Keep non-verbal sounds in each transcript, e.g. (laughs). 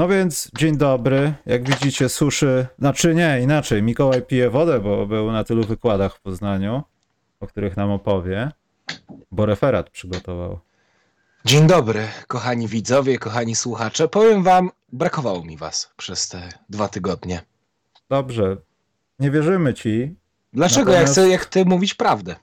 No więc dzień dobry. Jak widzicie, suszy. Znaczy nie, inaczej. Mikołaj pije wodę, bo był na tylu wykładach w Poznaniu, o których nam opowie. Bo referat przygotował. Dzień dobry, kochani widzowie, kochani słuchacze. Powiem wam, brakowało mi was przez te dwa tygodnie. Dobrze. Nie wierzymy ci. Dlaczego? Natomiast- Ja chcę jak ty mówić prawdę.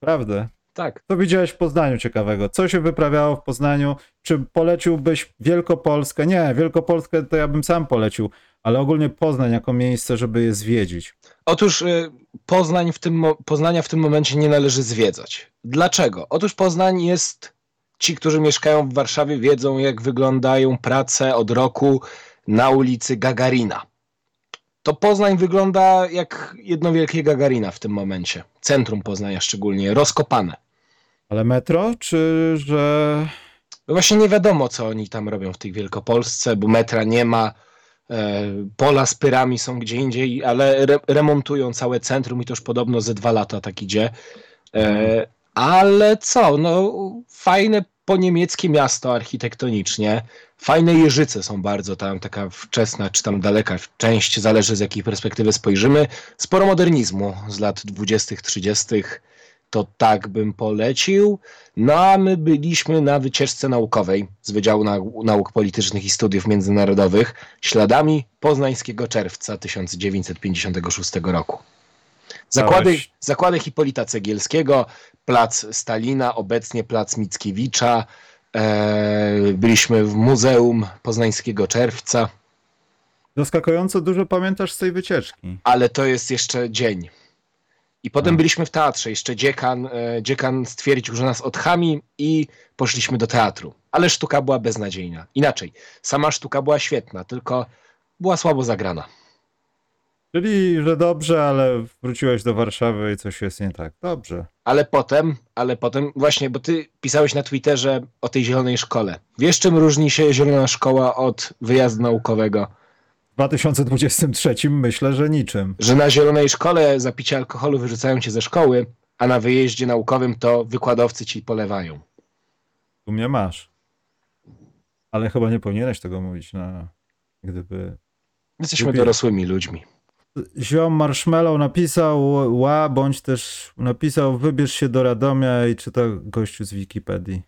Prawdę. Tak. Co widziałeś w Poznaniu ciekawego? Co się wyprawiało w Poznaniu? Czy poleciłbyś Wielkopolskę? Nie, Wielkopolskę to ja bym sam polecił, ale ogólnie Poznań jako miejsce, żeby je zwiedzić. Otóż y, Poznań w tym, Poznania w tym momencie nie należy zwiedzać. Dlaczego? Otóż Poznań jest. Ci, którzy mieszkają w Warszawie, wiedzą, jak wyglądają prace od roku na ulicy Gagarina. To Poznań wygląda jak jedno wielkie Gagarina w tym momencie. Centrum Poznania szczególnie, rozkopane. Ale metro, czy że... No właśnie nie wiadomo, co oni tam robią w tej Wielkopolsce, bo metra nie ma, e, pola z pyrami są gdzie indziej, ale re, remontują całe centrum i to już podobno ze dwa lata tak idzie. E, ale co, no fajne po niemieckie miasto architektonicznie, fajne jeżyce są bardzo tam, taka wczesna czy tam daleka część, zależy z jakiej perspektywy spojrzymy. Sporo modernizmu z lat 20., 30., to tak bym polecił. No a my byliśmy na wycieczce naukowej z Wydziału Nau- Nauk Politycznych i Studiów Międzynarodowych śladami poznańskiego czerwca 1956 roku. Zakłady, zakłady Hipolita Cegielskiego, plac Stalina, obecnie plac Mickiewicza. E, byliśmy w Muzeum Poznańskiego Czerwca, Zaskakująco dużo pamiętasz z tej wycieczki. ale to jest jeszcze dzień. I potem A. byliśmy w teatrze. Jeszcze dziekan, e, dziekan stwierdził, że nas odchami i poszliśmy do teatru. Ale sztuka była beznadziejna. Inaczej, sama sztuka była świetna, tylko była słabo zagrana. Czyli, że dobrze, ale wróciłeś do Warszawy i coś jest nie tak. Dobrze. Ale potem, ale potem, właśnie, bo ty pisałeś na Twitterze o tej zielonej szkole. Wiesz, czym różni się zielona szkoła od wyjazdu naukowego? W 2023 myślę, że niczym. Że na zielonej szkole za picie alkoholu wyrzucają cię ze szkoły, a na wyjeździe naukowym to wykładowcy ci polewają. Tu mnie masz. Ale chyba nie powinieneś tego mówić na... Gdyby... Jesteśmy dorosłymi ludźmi. Ziom Marshmallow napisał ła, bądź też napisał wybierz się do Radomia i czyta gościu z Wikipedii.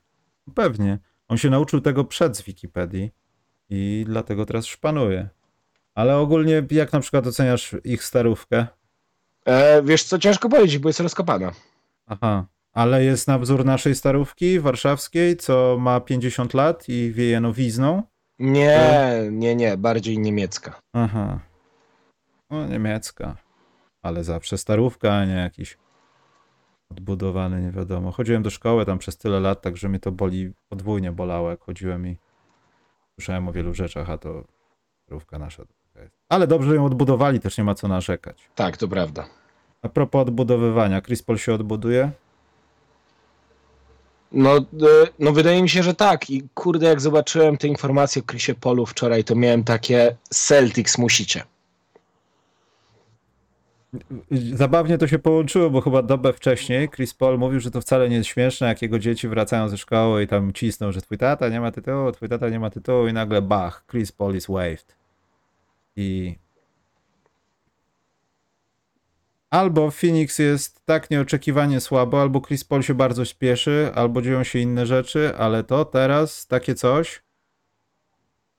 Pewnie. On się nauczył tego przed z Wikipedii i dlatego teraz szpanuje. Ale ogólnie jak na przykład oceniasz ich starówkę? E, wiesz co, ciężko powiedzieć, bo jest rozkopana. Aha. Ale jest na wzór naszej starówki warszawskiej, co ma 50 lat i wieje nowizną? Nie, nie, nie, bardziej niemiecka. Aha. No, niemiecka. Ale zawsze starówka, a nie jakiś odbudowany, nie wiadomo. Chodziłem do szkoły tam przez tyle lat, także mnie to boli, podwójnie bolało, jak chodziłem i słyszałem o wielu rzeczach, a to starówka nasza. Ale dobrze ją odbudowali, też nie ma co narzekać. Tak, to prawda. A propos odbudowywania, Chris Paul się odbuduje? No, e, no wydaje mi się, że tak. I kurde, jak zobaczyłem te informacje o Chrisie Polu wczoraj, to miałem takie Celtics musicie. Zabawnie to się połączyło, bo chyba dobę wcześniej Chris Paul mówił, że to wcale nie jest śmieszne, jak jego dzieci wracają ze szkoły i tam cisną, że twój tata nie ma tytułu, twój tata nie ma tytułu i nagle bach, Chris Paul is waived. I albo Phoenix jest tak nieoczekiwanie słabo, albo Chris Paul się bardzo śpieszy, albo dzieją się inne rzeczy, ale to teraz takie coś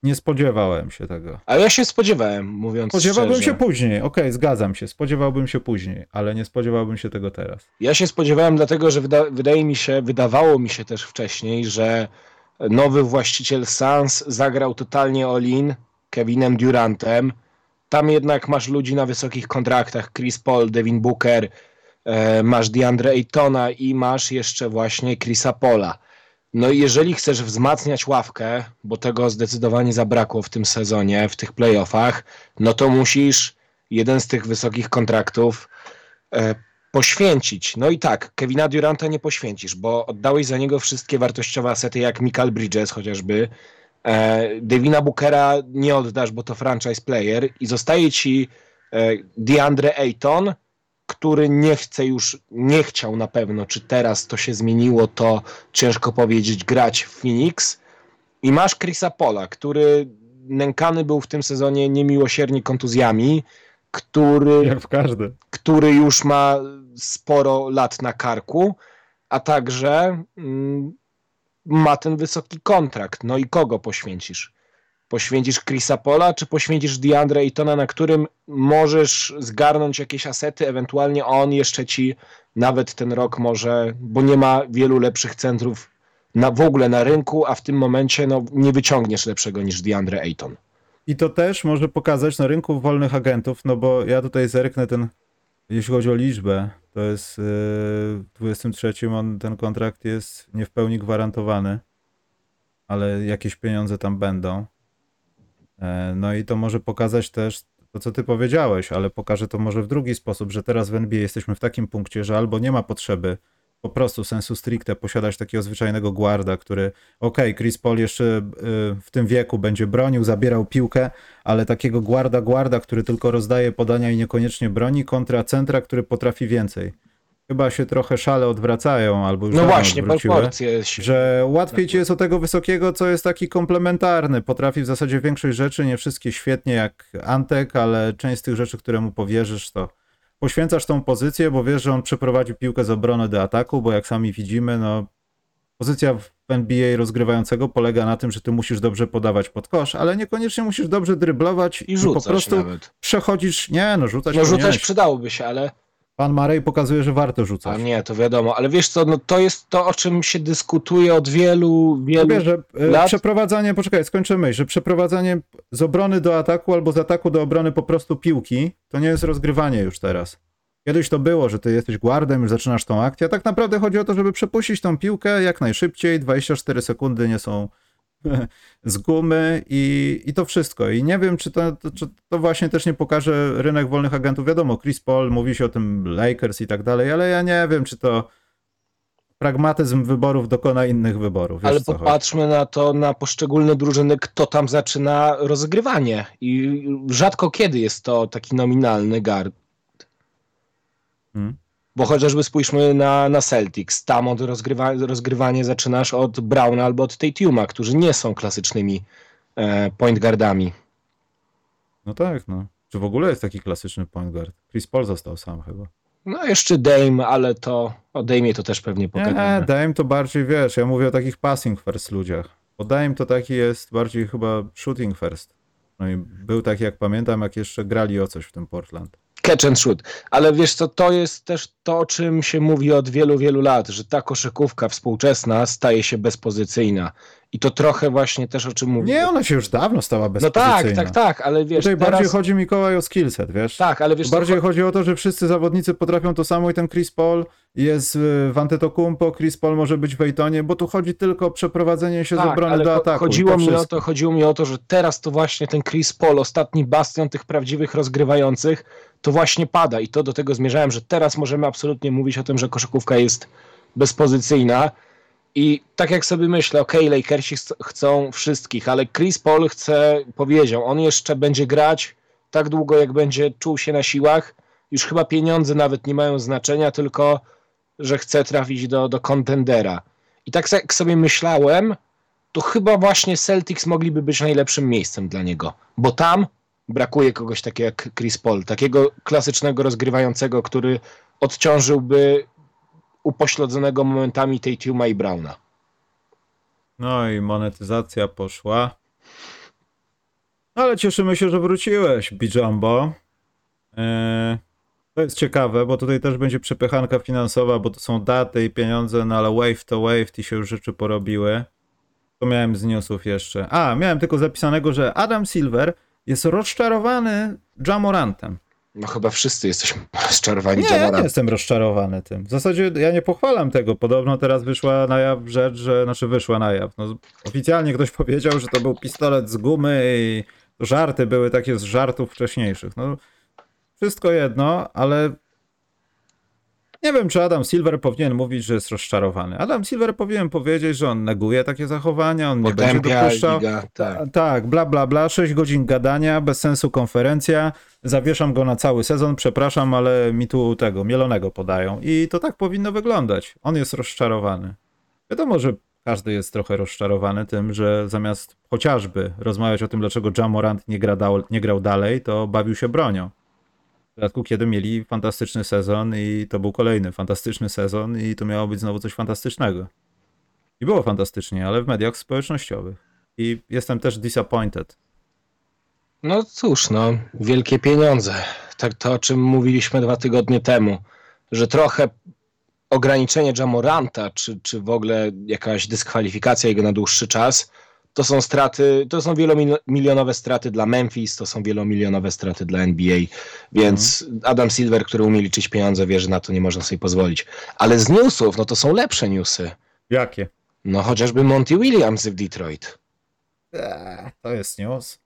nie spodziewałem się tego. Ale ja się spodziewałem, mówiąc Spodziewałbym szczerze. się później, okej, zgadzam się, spodziewałbym się później, ale nie spodziewałbym się tego teraz. Ja się spodziewałem dlatego, że wyda wydaje mi się, wydawało mi się też wcześniej, że nowy właściciel Suns zagrał totalnie all-in Kevinem Durantem. Tam jednak masz ludzi na wysokich kontraktach, Chris Paul, Devin Booker, e, masz DeAndre Aytona i masz jeszcze właśnie Chrisa Paula. No i jeżeli chcesz wzmacniać ławkę, bo tego zdecydowanie zabrakło w tym sezonie, w tych playoffach, no to musisz jeden z tych wysokich kontraktów e, poświęcić. No i tak, Kevina Duranta nie poświęcisz, bo oddałeś za niego wszystkie wartościowe asety, jak Michael Bridges chociażby. E, Devina Bookera nie oddasz, bo to franchise player i zostaje ci e, DeAndre Ayton, który nie chce już, nie chciał na pewno, czy teraz to się zmieniło, to ciężko powiedzieć, grać w Phoenix. I masz Chrisa Pola, który nękany był w tym sezonie niemiłosiernie kontuzjami, który, Jak w każdym. który już ma sporo lat na karku, a także mm, ma ten wysoki kontrakt. No i kogo poświęcisz? Poświęcisz Chrisa Pola, czy poświęcisz DeAndre Aytona, na którym możesz zgarnąć jakieś asety, ewentualnie on jeszcze ci nawet ten rok może, bo nie ma wielu lepszych centrów na, w ogóle na rynku, a w tym momencie no, nie wyciągniesz lepszego niż DeAndre Ayton. I to też może pokazać na rynku wolnych agentów, no bo ja tutaj zerknę ten, jeśli chodzi o liczbę, to jest yy, w 23 on, ten kontrakt jest nie w pełni gwarantowany, ale jakieś pieniądze tam będą. E, No i to może pokazać też to, co ty powiedziałeś, ale pokaże to może w drugi sposób, że teraz w NBA jesteśmy w takim punkcie, że albo nie ma potrzeby po prostu sensu stricte posiadać takiego zwyczajnego guarda, który, okej, Chris Paul jeszcze y, w tym wieku będzie bronił, zabierał piłkę, ale takiego guarda, guarda, który tylko rozdaje podania i niekoniecznie broni, kontra centra, który potrafi więcej. Chyba się trochę szale odwracają, albo już No właśnie, proporcje. się- że łatwiej ci jest o tego wysokiego, co jest taki komplementarny. Potrafi w zasadzie większość rzeczy, nie wszystkie świetnie jak Antek, ale część z tych rzeczy, które mu powierzysz, to poświęcasz tą pozycję, bo wiesz, że on przeprowadzi piłkę z obrony do ataku, bo jak sami widzimy, no pozycja w NBA rozgrywającego polega na tym, że ty musisz dobrze podawać pod kosz, ale niekoniecznie musisz dobrze dryblować I po prostu nawet. przechodzisz, nie no, rzucać No rzucać powinieneś. przydałoby się, ale Pan Marej pokazuje, że warto a rzucać. nie, to wiadomo. Ale wiesz co, no to jest to, o czym się dyskutuje od wielu, wielu Wiesz, że e, lat. przeprowadzanie, poczekaj, skończę myśl, że przeprowadzanie z obrony do ataku albo z ataku do obrony po prostu piłki, to nie jest rozgrywanie już teraz. Kiedyś to było, że ty jesteś guardem, już zaczynasz tą akcję, a tak naprawdę chodzi o to, żeby przepuścić tą piłkę jak najszybciej, 24 sekundy nie są z gumy i, i to wszystko. I nie wiem, czy to, to, czy to właśnie też nie pokaże rynek wolnych agentów. Wiadomo, Chris Paul, mówi się o tym Lakers i tak dalej, ale ja nie wiem, czy to pragmatyzm wyborów dokona innych wyborów. Wiesz, Ale popatrzmy na to, na poszczególne drużyny, kto tam zaczyna rozgrywanie. I rzadko kiedy jest to taki nominalny guard. Hmm. Bo chociażby spójrzmy na, na Celtics. Tam od rozgrywa, rozgrywanie zaczynasz od Browna albo od Tatuma, którzy nie są klasycznymi e, point guardami. No tak, no. Czy w ogóle jest taki klasyczny point guard? Chris Paul został sam chyba. No jeszcze Dame, ale to o Dame'ie to też pewnie Nie, pogadamy. Dame to bardziej, wiesz, ja mówię o takich passing first ludziach. Bo Dame to taki jest bardziej chyba shooting first. No i był taki, jak pamiętam, jak jeszcze grali o coś w tym Portland. Catch and shoot. Ale wiesz co, to jest też to, o czym się mówi od wielu, wielu lat, że ta koszykówka współczesna staje się bezpozycyjna. I to trochę właśnie też o czym mówię. Nie, ona się już dawno stała no bezpozycyjna. tak, tak, tak, ale wiesz, Tutaj teraz... bardziej chodzi Mikołaj o skillset, wiesz? Tak, ale wiesz, Bardziej chodzi o to, że wszyscy zawodnicy potrafią to samo i ten Chris Paul jest y, w Antetokumpo, Chris Paul może być w Ejtonie, bo tu chodzi tylko o przeprowadzenie się z tak, obrony ale do ataku. chodziło mi o to, chodziło mi o to, że teraz to właśnie ten Chris Paul, ostatni bastion tych prawdziwych rozgrywających, to właśnie pada i to do tego zmierzałem, że teraz możemy absolutnie mówić o tym, że koszykówka jest bezpozycyjna i tak jak sobie myślę, okej, Lakersi ch- chcą wszystkich, ale Chris Paul chce, powiedział, on jeszcze będzie grać tak długo, jak będzie czuł się na siłach, już chyba pieniądze nawet nie mają znaczenia, tylko że chce trafić do, do kontendera. I tak jak sobie myślałem, to chyba właśnie Celtics mogliby być najlepszym miejscem dla niego, bo tam brakuje kogoś takiego jak Chris Paul, takiego klasycznego rozgrywającego, który odciążyłby upośledzonego momentami Tatuma i Browna. No i monetyzacja poszła. Ale cieszymy się, że wróciłeś, Bijambo. Eee, to jest ciekawe, bo tutaj też będzie przepychanka finansowa, bo to są daty i pieniądze, no ale wave to wave, i się już rzeczy porobiły. To miałem z newsów jeszcze. A, miałem tylko zapisanego, że Adam Silver jest rozczarowany Jamorantem. No chyba wszyscy jesteśmy (laughs) rozczarowani Nie, ja nie Jamorantem. jestem rozczarowany tym. W zasadzie ja nie pochwalam tego. Podobno teraz wyszła na jaw rzecz, że, znaczy wyszła na jaw. No, oficjalnie ktoś powiedział, że to był pistolet z gumy i żarty były takie z żartów wcześniejszych. No, wszystko jedno, ale nie wiem, czy Adam Silver powinien mówić, że jest rozczarowany. Adam Silver powinien powiedzieć, że on neguje takie zachowania, on nie będzie Potępia dopuszczał. liga, tak. Ta- Tak, bla, bla, bla, 6 godzin gadania, bez sensu konferencja, zawieszam go na cały sezon, przepraszam, ale mi tu tego, mielonego podają. I to tak powinno wyglądać. On jest rozczarowany. Wiadomo, że każdy jest trochę rozczarowany tym, że zamiast chociażby rozmawiać o tym, dlaczego Jamorant nie, gra nie grał dalej, to bawił się bronią. W dodatku, kiedy mieli fantastyczny sezon i to był kolejny fantastyczny sezon i to miało być znowu coś fantastycznego. I było fantastycznie, ale w mediach społecznościowych. I jestem też disappointed. No cóż, no, wielkie pieniądze. Tak to, o czym mówiliśmy dwa tygodnie temu, że trochę ograniczenie Jamoranta, czy, czy w ogóle jakaś dyskwalifikacja jego na dłuższy czas, to są straty, to są wielomilionowe straty dla Memphis, to są wielomilionowe straty dla NBA, więc mhm. Adam Silver, który umie liczyć pieniądze, wie, że na to nie można sobie pozwolić. Ale z newsów, no to są lepsze newsy. Jakie? No chociażby Monty Williams w Detroit. Eee, to jest news.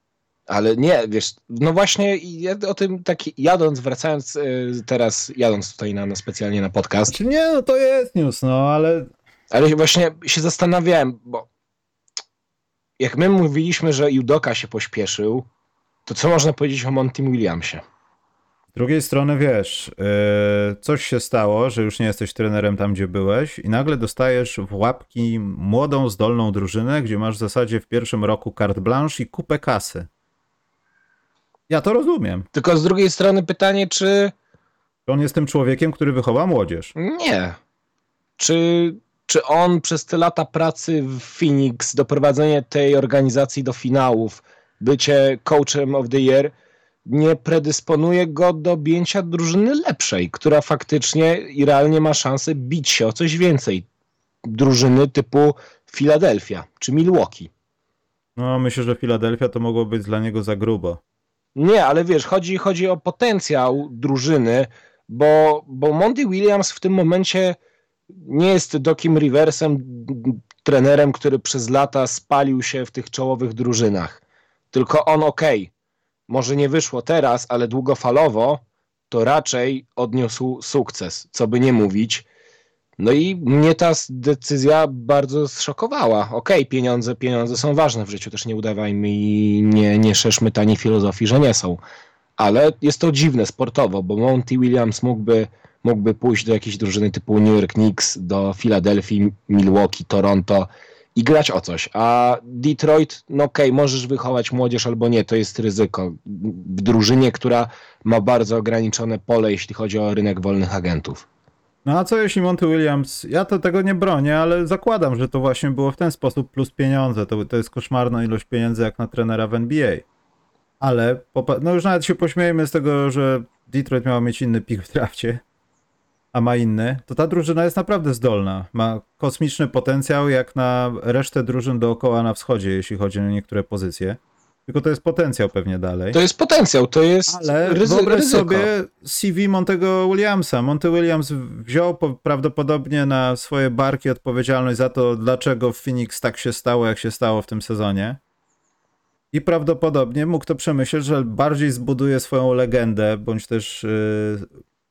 Ale nie, wiesz, no właśnie ja o tym tak jadąc, wracając y, teraz, jadąc tutaj na, na specjalnie na podcast. Znaczy nie, no to jest news, no ale... Ale właśnie się zastanawiałem, bo jak my mówiliśmy, że Judoka się pośpieszył, to co można powiedzieć o Montym Williamsie? Z drugiej strony wiesz, yy, coś się stało, że już nie jesteś trenerem tam, gdzie byłeś i nagle dostajesz w łapki młodą, zdolną drużynę, gdzie masz w zasadzie w pierwszym roku carte blanche i kupę kasy. Ja to rozumiem. Tylko z drugiej strony pytanie, czy... On jest tym człowiekiem, który wychowa młodzież. Nie. Czy, czy on przez te lata pracy w Phoenix, doprowadzenie tej organizacji do finałów, bycie coachem of the year, nie predysponuje go do objęcia drużyny lepszej, która faktycznie i realnie ma szansę bić się o coś więcej. Drużyny typu Philadelphia czy Milwaukee. No, myślę, że Philadelphia to mogło być dla niego za grubo. Nie, ale wiesz, chodzi, chodzi o potencjał drużyny, bo, bo Monty Williams w tym momencie nie jest Dokim Riversem, trenerem, który przez lata spalił się w tych czołowych drużynach. Tylko on okay, może nie wyszło teraz, ale długofalowo to raczej odniósł sukces, co by nie mówić. No i mnie ta decyzja bardzo zszokowała. Okej, okay, pieniądze, pieniądze są ważne w życiu, też nie udawajmy i nie, nie szerzmy tani filozofii, że nie są. Ale jest to dziwne sportowo, bo Monty Williams mógłby, mógłby pójść do jakiejś drużyny typu New York Knicks, do Filadelfii, Milwaukee, Toronto i grać o coś. A Detroit, no okej, okay, możesz wychować młodzież albo nie, to jest ryzyko. W drużynie, która ma bardzo ograniczone pole, jeśli chodzi o rynek wolnych agentów. No a co jeśli Monty Williams, ja to tego nie bronię, ale zakładam, że to właśnie było w ten sposób plus pieniądze. To, to jest koszmarna ilość pieniędzy jak na trenera w NBA. Ale no już nawet się pośmiejemy z tego, że Detroit miał mieć inny pik w drafcie, a ma inny, to ta drużyna jest naprawdę zdolna. Ma kosmiczny potencjał jak na resztę drużyn dookoła na wschodzie, jeśli chodzi o niektóre pozycje. Tylko to jest potencjał pewnie dalej. To jest potencjał, to jest Ale ryzy wyobraź ryzyko. sobie CV Montego Williamsa. Monty Williams wziął po, prawdopodobnie na swoje barki odpowiedzialność za to, dlaczego w Phoenix tak się stało, jak się stało w tym sezonie. I prawdopodobnie mógł to przemyśleć, że bardziej zbuduje swoją legendę, bądź też yy,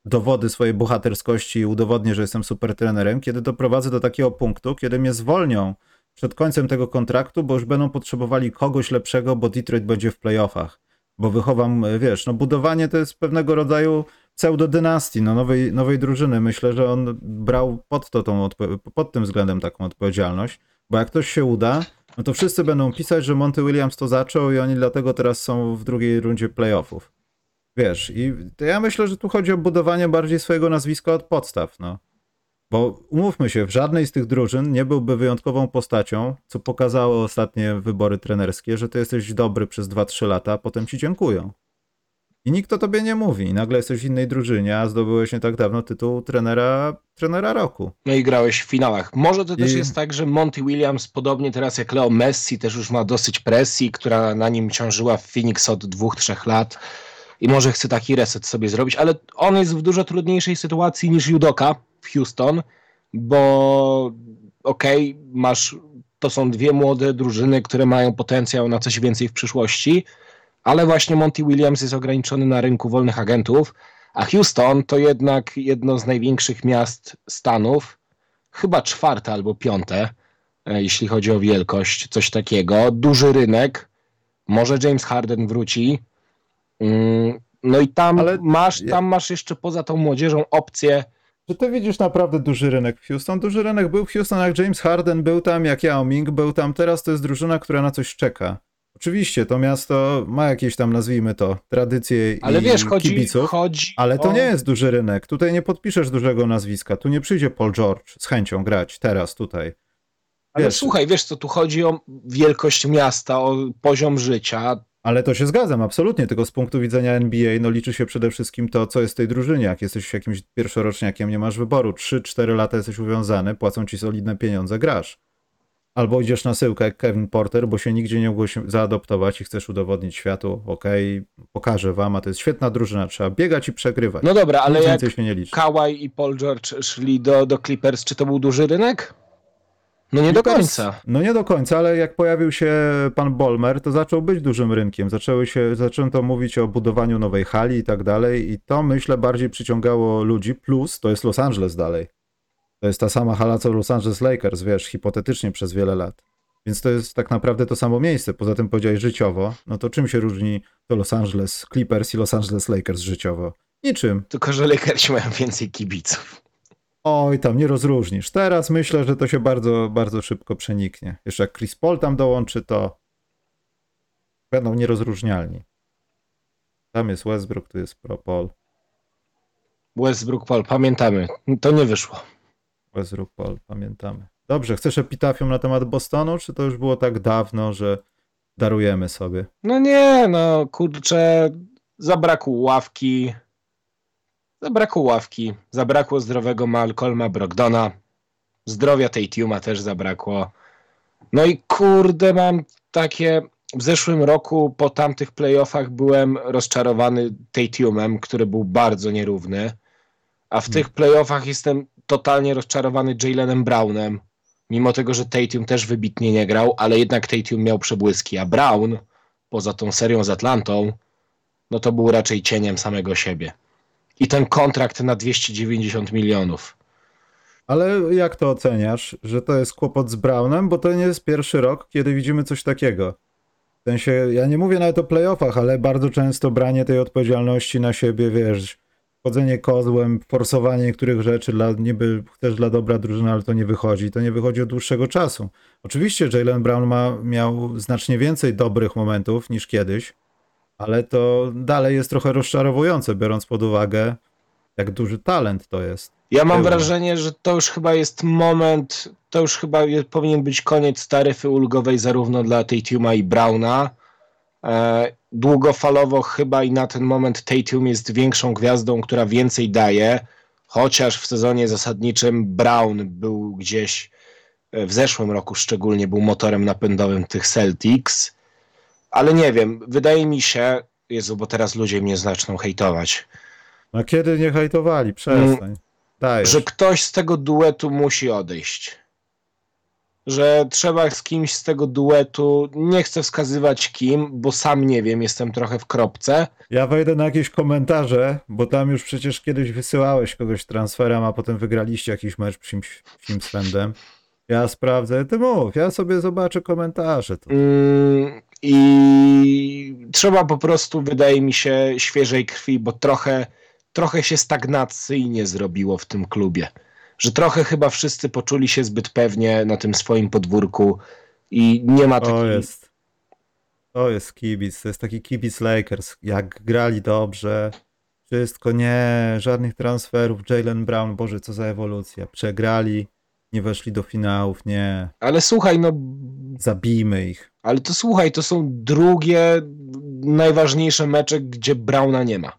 dowody swojej bohaterskości i udowodnię, że jestem super trenerem, kiedy doprowadzę do takiego punktu, kiedy mnie zwolnią przed końcem tego kontraktu, bo już będą potrzebowali kogoś lepszego, bo Detroit będzie w playoffach. Bo wychowam, wiesz, no budowanie to jest pewnego rodzaju pseudodynastii, no nowej, nowej drużyny. Myślę, że on brał pod, to tą, pod tym względem taką odpowiedzialność, bo jak ktoś się uda, no to wszyscy będą pisać, że Monty Williams to zaczął i oni dlatego teraz są w drugiej rundzie playoffów. Wiesz, i ja myślę, że tu chodzi o budowanie bardziej swojego nazwiska od podstaw, no. Bo umówmy się, w żadnej z tych drużyn nie byłby wyjątkową postacią, co pokazało ostatnie wybory trenerskie, że ty jesteś dobry przez 2-3 lata, a potem ci dziękują. I nikt o tobie nie mówi. Nagle jesteś w innej drużynie, a zdobyłeś nie tak dawno tytuł trenera, trenera roku. No i grałeś w finałach. Może to też I... jest tak, że Monty Williams, podobnie teraz jak Leo Messi, też już ma dosyć presji, która na nim ciążyła w Phoenix od dwóch, trzech lat i może chce taki reset sobie zrobić, ale on jest w dużo trudniejszej sytuacji niż Judoka, w Houston, bo okej, okay, masz, to są dwie młode drużyny, które mają potencjał na coś więcej w przyszłości, ale właśnie Monty Williams jest ograniczony na rynku wolnych agentów, a Houston to jednak jedno z największych miast Stanów, chyba czwarte albo piąte, e, jeśli chodzi o wielkość, coś takiego. Duży rynek, może James Harden wróci. Mm, no i tam masz, tam masz jeszcze poza tą młodzieżą opcję Czy ty widzisz naprawdę duży rynek w Houston? Duży rynek był w Houston, jak James Harden był tam, jak Yao Ming był tam. Teraz to jest drużyna, która na coś czeka. Oczywiście to miasto ma jakieś tam, nazwijmy to, tradycje Ale i wiesz, chodzi, kibiców. chodzi Ale to o... nie jest duży rynek. Tutaj nie podpiszesz dużego nazwiska. Tu nie przyjdzie Paul George z chęcią grać teraz tutaj. Ale Wiesz, słuchaj, wiesz co, tu chodzi o wielkość miasta, o poziom życia. Ale to się zgadzam, absolutnie. Tylko z punktu widzenia NBA, no liczy się przede wszystkim to, co jest w tej drużynie. Jak jesteś jakimś pierwszoroczniakiem, nie masz wyboru. 3-4 lata jesteś uwiązany, płacą ci solidne pieniądze, grasz. Albo idziesz na syłkę jak Kevin Porter, bo się nigdzie nie mogło się zaadoptować i chcesz udowodnić światu, okej, pokażę wam, a to jest świetna drużyna, trzeba biegać i przegrywać. No dobra, ale Nic jak się nie liczy. Kawhi i Paul George szli do, do Clippers, czy to był duży rynek? No nie do końca. No nie do końca, ale jak pojawił się pan Bolmer, to zaczął być dużym rynkiem. Zaczęły się, zaczęto mówić o budowaniu nowej hali i tak dalej i to myślę bardziej przyciągało ludzi, plus to jest Los Angeles dalej. To jest ta sama hala co Los Angeles Lakers, wiesz, hipotetycznie przez wiele lat. Więc to jest tak naprawdę to samo miejsce. Poza tym powiedziałeś życiowo, no to czym się różni to Los Angeles Clippers i Los Angeles Lakers życiowo? Niczym. Tylko, że Lakersi mają więcej kibiców. Oj, tam nie rozróżnisz. Teraz myślę, że to się bardzo, bardzo szybko przeniknie. Jeszcze jak Chris Paul tam dołączy, to będą nierozróżnialni. Tam jest Westbrook, tu jest Pro Paul. Westbrook Paul, pamiętamy. To nie wyszło. Westbrook Paul, pamiętamy. Dobrze, chcesz epitafium na temat Bostonu, czy to już było tak dawno, że darujemy sobie? No nie, no kurczę, zabrakło ławki. Zabrakło ławki. Zabrakło zdrowego Malcolma Brogdona. Zdrowia tej Tuma też zabrakło. No i kurde, mam takie. W zeszłym roku po tamtych playoffach byłem rozczarowany Tatumem, który był bardzo nierówny. A w tych playoffach jestem totalnie rozczarowany Jalenem Brownem. Mimo tego, że Tatum też wybitnie nie grał, ale jednak Tatum miał przebłyski, a Brown, poza tą serią z Atlantą, no to był raczej cieniem samego siebie. I ten kontrakt na 290 milionów. Ale jak to oceniasz, że to jest kłopot z Brownem? Bo to nie jest pierwszy rok, kiedy widzimy coś takiego. W sensie, ja nie mówię nawet o playoffach, ale bardzo często branie tej odpowiedzialności na siebie, wiesz, chodzenie kozłem, forsowanie niektórych rzeczy dla, niby chcesz dla dobra drużyny, ale to nie wychodzi. To nie wychodzi od dłuższego czasu. Oczywiście Jalen Brown ma, miał znacznie więcej dobrych momentów niż kiedyś, ale to dalej jest trochę rozczarowujące, biorąc pod uwagę, jak duży talent to jest. Ja mam wrażenie, że to już chyba jest moment, to już chyba powinien być koniec taryfy ulgowej zarówno dla Tatuma i Browna. E, długofalowo chyba i na ten moment Tatum jest większą gwiazdą, która więcej daje, chociaż w sezonie zasadniczym Brown był gdzieś e, w zeszłym roku szczególnie był motorem napędowym tych Celtics. Ale nie wiem, wydaje mi się, Jezu, bo teraz ludzie mnie zaczną hejtować, No kiedy nie hejtowali? Przestań. Dajesz. że ktoś z tego duetu musi odejść. Że trzeba z kimś z tego duetu, nie chcę wskazywać kim, bo sam nie wiem, jestem trochę w kropce. Ja wejdę na jakieś komentarze, bo tam już przecież kiedyś wysyłałeś kogoś transferem, a potem wygraliście jakiś mecz przy Simsfendem. Ja sprawdzę, ty mów, ja sobie zobaczę komentarze. Mm, I trzeba po prostu, wydaje mi się, świeżej krwi, bo trochę, trochę się stagnacyjnie zrobiło w tym klubie. Że trochę chyba wszyscy poczuli się zbyt pewnie na tym swoim podwórku i nie ma To takiej... jest. To jest kibic, to jest taki kibic Lakers. Jak grali dobrze, wszystko, nie, żadnych transferów. Jalen Brown, Boże, co za ewolucja. Przegrali, nie weszli do finałów, nie. Ale słuchaj, no Zabijmy ich. Ale to słuchaj, to są drugie najważniejsze mecze, gdzie Brauna nie ma.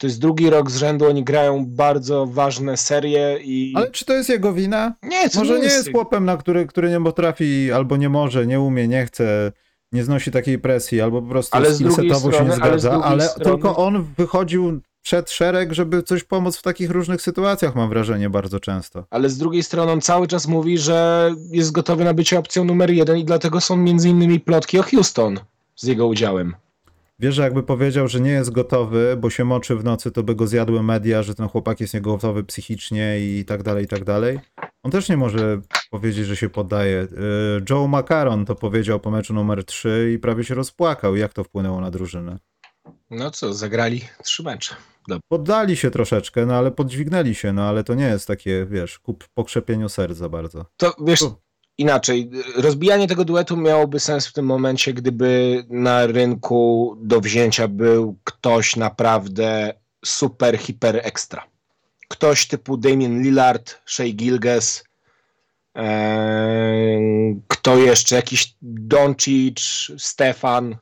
To jest drugi rok z rzędu, oni grają bardzo ważne serie i. Ale czy to jest jego wina? nie, to Może nie jest jego- chłopem, na który, który nie potrafi, albo nie może, nie umie, nie chce, nie znosi takiej presji, albo po prostu Ale z drugiej skillsetowo się nie strony- ale zgadza, drugiej ale, strony- tylko on wychodził przed szereg, żeby coś pomóc w takich różnych sytuacjach, mam wrażenie, bardzo często. Ale z drugiej strony on cały czas mówi, że jest gotowy na bycie opcją numer jeden i dlatego są między innymi plotki o Houston z jego udziałem. Wiesz, że jakby powiedział, że nie jest gotowy, bo się moczy w nocy, to by go zjadły media, że ten chłopak jest niegotowy psychicznie i tak dalej, i tak dalej. On też nie może powiedzieć, że się poddaje. Yy, Joe Macaron to powiedział po meczu numer 3 i prawie się rozpłakał. Jak to wpłynęło na drużynę? No co, zagrali trzy mecze. Poddali się troszeczkę, no ale podźwignęli się, no ale to nie jest takie, wiesz, kup po krzepieniu serca bardzo. To wiesz, Tu. inaczej. Rozbijanie tego duetu miałoby sens w tym momencie, gdyby na rynku do wzięcia był ktoś naprawdę super, hiper ekstra. Ktoś typu Damien Lillard, Shea Gilges, kto jeszcze, jakiś Doncic, Stefan.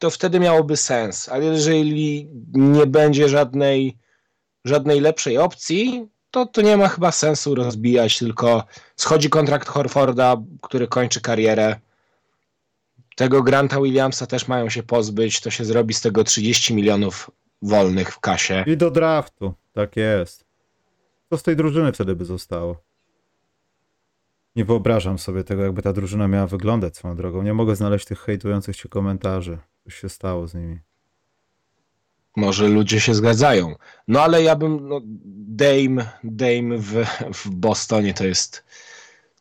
To wtedy miałoby sens, ale jeżeli nie będzie żadnej, żadnej lepszej opcji, to, to nie ma chyba sensu rozbijać, tylko schodzi kontrakt Horforda, który kończy karierę. Tego Granta Williamsa też mają się pozbyć, to się zrobi z tego 30 milionów wolnych w kasie. I do draftu, tak jest. Co z tej drużyny wtedy by zostało? Nie wyobrażam sobie tego, jakby ta drużyna miała wyglądać swoją drogą. Nie mogę znaleźć tych hejtujących się komentarzy. Coś się stało z nimi. Może ludzie się zgadzają. No ale ja bym, no, Dame, Dame w, w Bostonie to jest,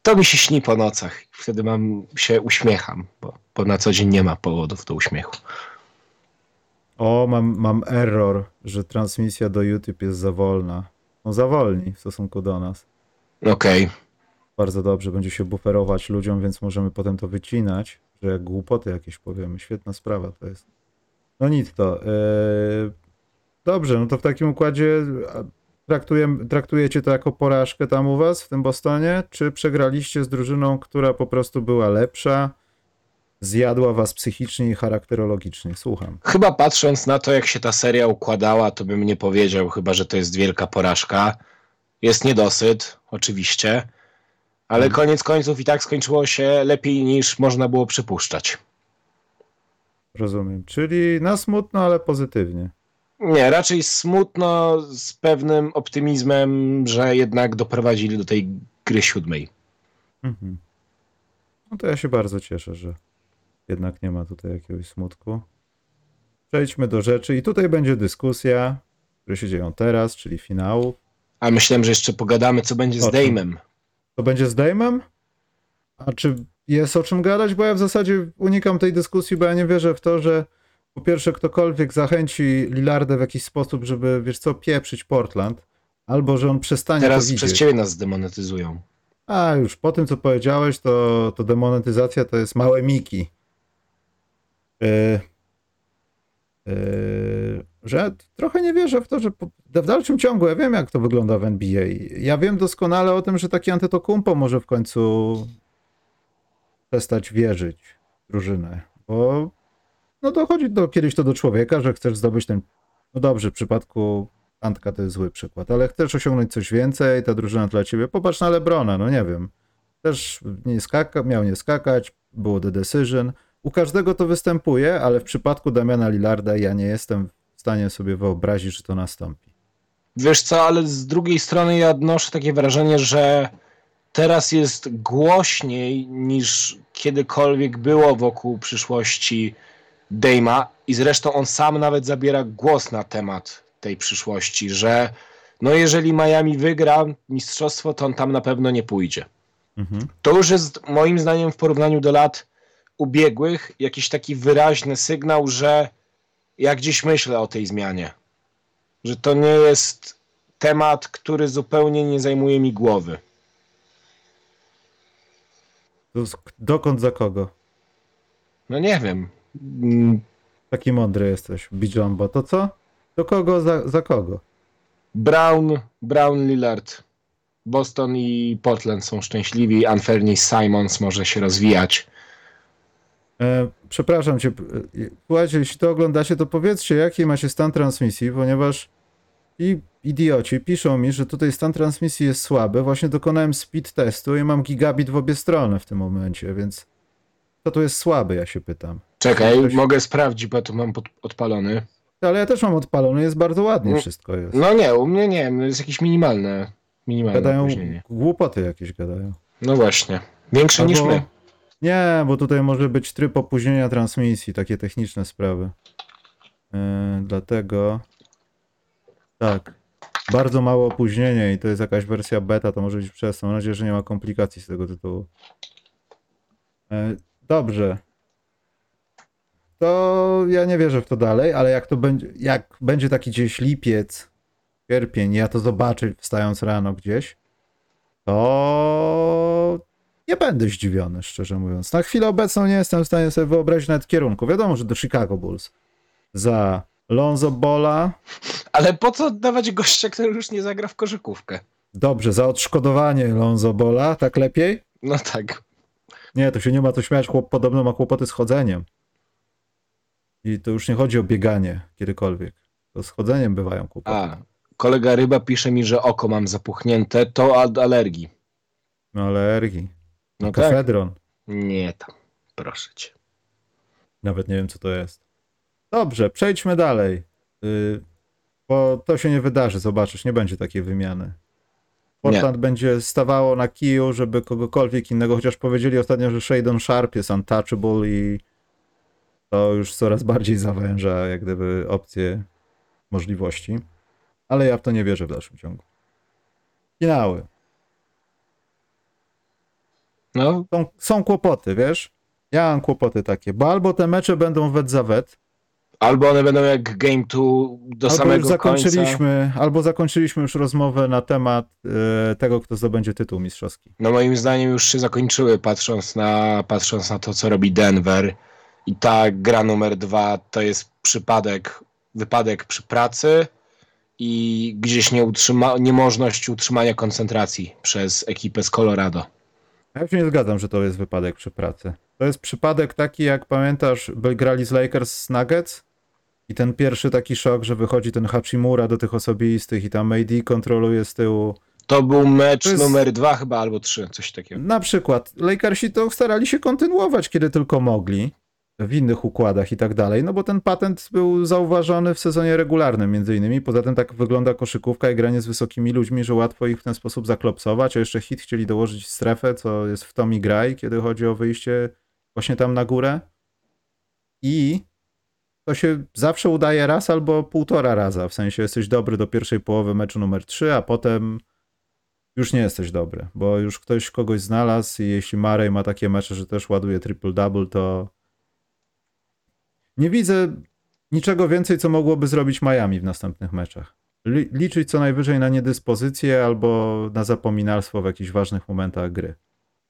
to mi się śni po nocach. Wtedy mam, się uśmiecham, bo, bo na co dzień nie ma powodów do uśmiechu. O, mam, mam error, że transmisja do YouTube jest za wolna. No za wolni w stosunku do nas. Okej. Bardzo dobrze, będzie się buferować ludziom, więc możemy potem to wycinać, że głupoty jakieś powiemy. Świetna sprawa to jest. No nic to. Yy... Dobrze, no to w takim układzie traktujecie to jako porażkę tam u was w tym Bostonie? Czy przegraliście z drużyną, która po prostu była lepsza, zjadła was psychicznie i charakterologicznie? Słucham. Chyba patrząc na to, jak się ta seria układała, to bym nie powiedział chyba, że to jest wielka porażka. Jest niedosyt, oczywiście, ale Mhm. koniec końców i tak skończyło się lepiej niż można było przypuszczać. Rozumiem. Czyli na smutno, ale pozytywnie. Nie, raczej smutno z pewnym optymizmem, że jednak doprowadzili do tej gry siódmej. Mhm. No to ja się bardzo cieszę, że jednak nie ma tutaj jakiegoś smutku. Przejdźmy do rzeczy i tutaj będzie dyskusja, które się dzieją teraz, czyli finału. A myślałem, że jeszcze pogadamy, co będzie z? Dame'em. To będzie z Dame'em? A czy jest o czym gadać? Bo ja w zasadzie unikam tej dyskusji, bo ja nie wierzę w to, że po pierwsze ktokolwiek zachęci Lillarda w jakiś sposób, żeby, wiesz co, pieprzyć Portland, albo że on przestanie Teraz przez ciebie nas zdemonetyzują. A już po tym, co powiedziałeś, to, to demonetyzacja to jest małe miki. Yy, yy, że trochę nie wierzę w to, że w dalszym ciągu ja wiem, jak to wygląda w NBA. Ja wiem doskonale o tym, że taki Antetokounmpo może w końcu przestać wierzyć w drużynę, bo no dochodzi do, kiedyś to do człowieka, że chcesz zdobyć ten, no dobrze, w przypadku Antka to jest zły przykład, ale chcesz osiągnąć coś więcej, ta drużyna dla ciebie, popatrz na Lebrona, no nie wiem, też nie skaka, miał nie skakać, było the decision, u każdego to występuje, ale w przypadku Damiana Lillarda ja nie jestem stanie sobie wyobrazić, że to nastąpi. Wiesz co, ale z drugiej strony ja odnoszę takie wrażenie, że teraz jest głośniej niż kiedykolwiek było wokół przyszłości Dame'a i zresztą on sam nawet zabiera głos na temat tej przyszłości, że no jeżeli Miami wygra mistrzostwo, to on tam na pewno nie pójdzie. Mhm. To już jest moim zdaniem w porównaniu do lat ubiegłych jakiś taki wyraźny sygnał, że ja gdzieś myślę o tej zmianie. Że to nie jest temat, który zupełnie nie zajmuje mi głowy. Dokąd za kogo? No nie wiem. Taki mądry jesteś, Bijombo. To co? Do kogo, za, za kogo? Brown, Brown Lillard. Boston i Portland są szczęśliwi. Anthony Simons może się rozwijać. E, przepraszam cię. e, Słuchajcie, jeśli to oglądacie, to powiedzcie, jaki macie stan transmisji, ponieważ i idioci piszą mi, że tutaj stan transmisji jest słaby. Właśnie dokonałem speed testu i mam gigabit w obie strony w tym momencie, więc to tu jest słaby, ja się pytam. Czekaj, Ktoś- mogę sprawdzić, bo tu mam pod, odpalony. Ale ja też mam odpalony, jest bardzo ładnie No, wszystko jest. No nie, u mnie nie, jest jakieś minimalne, minimalne Gadają, głupoty jakieś gadają. No właśnie. Większe niż Albo- my. Nie, bo tutaj może być tryb opóźnienia transmisji, takie techniczne sprawy. Yy, dlatego tak, bardzo małe opóźnienie i to jest jakaś wersja beta, to może być przez to. Mam nadzieję, że nie ma komplikacji z tego tytułu. Yy, dobrze. to ja nie wierzę w to dalej, ale jak to będzie, jak będzie taki gdzieś lipiec, sierpień, ja to zobaczę wstając rano gdzieś, to nie będę zdziwiony, szczerze mówiąc. Na chwilę obecną nie jestem w stanie sobie wyobrazić nawet kierunku. Wiadomo, że do Chicago Bulls. Za Lonzo Bola, Ale po co dawać gościa, który już nie zagra w koszykówkę? dobrze, za odszkodowanie Lonzo Bola, tak lepiej? No tak. Nie, to się nie ma to śmiać, chłop podobno ma kłopoty z chodzeniem. I to już nie chodzi o bieganie kiedykolwiek. To z chodzeniem bywają kłopoty. A, kolega Ryba pisze mi, że oko mam zapuchnięte, to od alergii. No alergii. No tak. Kafedron. Nie tam, proszę cię. Nawet nie wiem, co to jest. Dobrze, przejdźmy dalej. Yy, bo to się nie wydarzy, zobaczysz, nie będzie takiej wymiany. Portland będzie stawało na kiju, żeby kogokolwiek innego, chociaż powiedzieli ostatnio, że Shadon Sharp jest untouchable i to już coraz bardziej zawęża jak gdyby opcje możliwości. Ale ja w to nie wierzę w dalszym ciągu. Finały. No, Są, są kłopoty, wiesz? Ja mam kłopoty takie, bo albo te mecze będą wet za wet, albo one będą jak Game 2 do albo samego już zakończyliśmy, końca. albo zakończyliśmy już rozmowę na temat e, tego, kto zdobędzie tytuł mistrzowski. No moim zdaniem już się zakończyły, patrząc na, patrząc na to, co robi Denver. I ta gra numer dwa to jest przypadek, wypadek przy pracy i gdzieś nie utrzyma, niemożność utrzymania koncentracji przez ekipę z Colorado. Ja się nie zgadzam, że to jest wypadek przy pracy. To jest przypadek taki, jak pamiętasz, by grali z Lakers z Nuggets i ten pierwszy taki szok, że wychodzi ten Hachimura do tych osobistych i tam AD kontroluje z tyłu. To był mecz To jest- numer dwa chyba, albo trzy, coś takiego. Na przykład Lakersi to starali się kontynuować, kiedy tylko mogli, w innych układach i tak dalej, no bo ten patent był zauważony w sezonie regularnym między innymi. Poza tym tak wygląda koszykówka i granie z wysokimi ludźmi, że łatwo ich w ten sposób zaklopsować, a jeszcze hit chcieli dołożyć strefę, co jest w Tommy Graj, kiedy chodzi o wyjście właśnie tam na górę. I to się zawsze udaje raz albo półtora raza, w sensie jesteś dobry do pierwszej połowy meczu numer 3, a potem już nie jesteś dobry, bo już ktoś kogoś znalazł i jeśli Marej ma takie mecze, że też ładuje triple-double, to nie widzę niczego więcej, co mogłoby zrobić Miami w następnych meczach. Li- liczyć co najwyżej na niedyspozycję albo na zapominalstwo w jakichś ważnych momentach gry.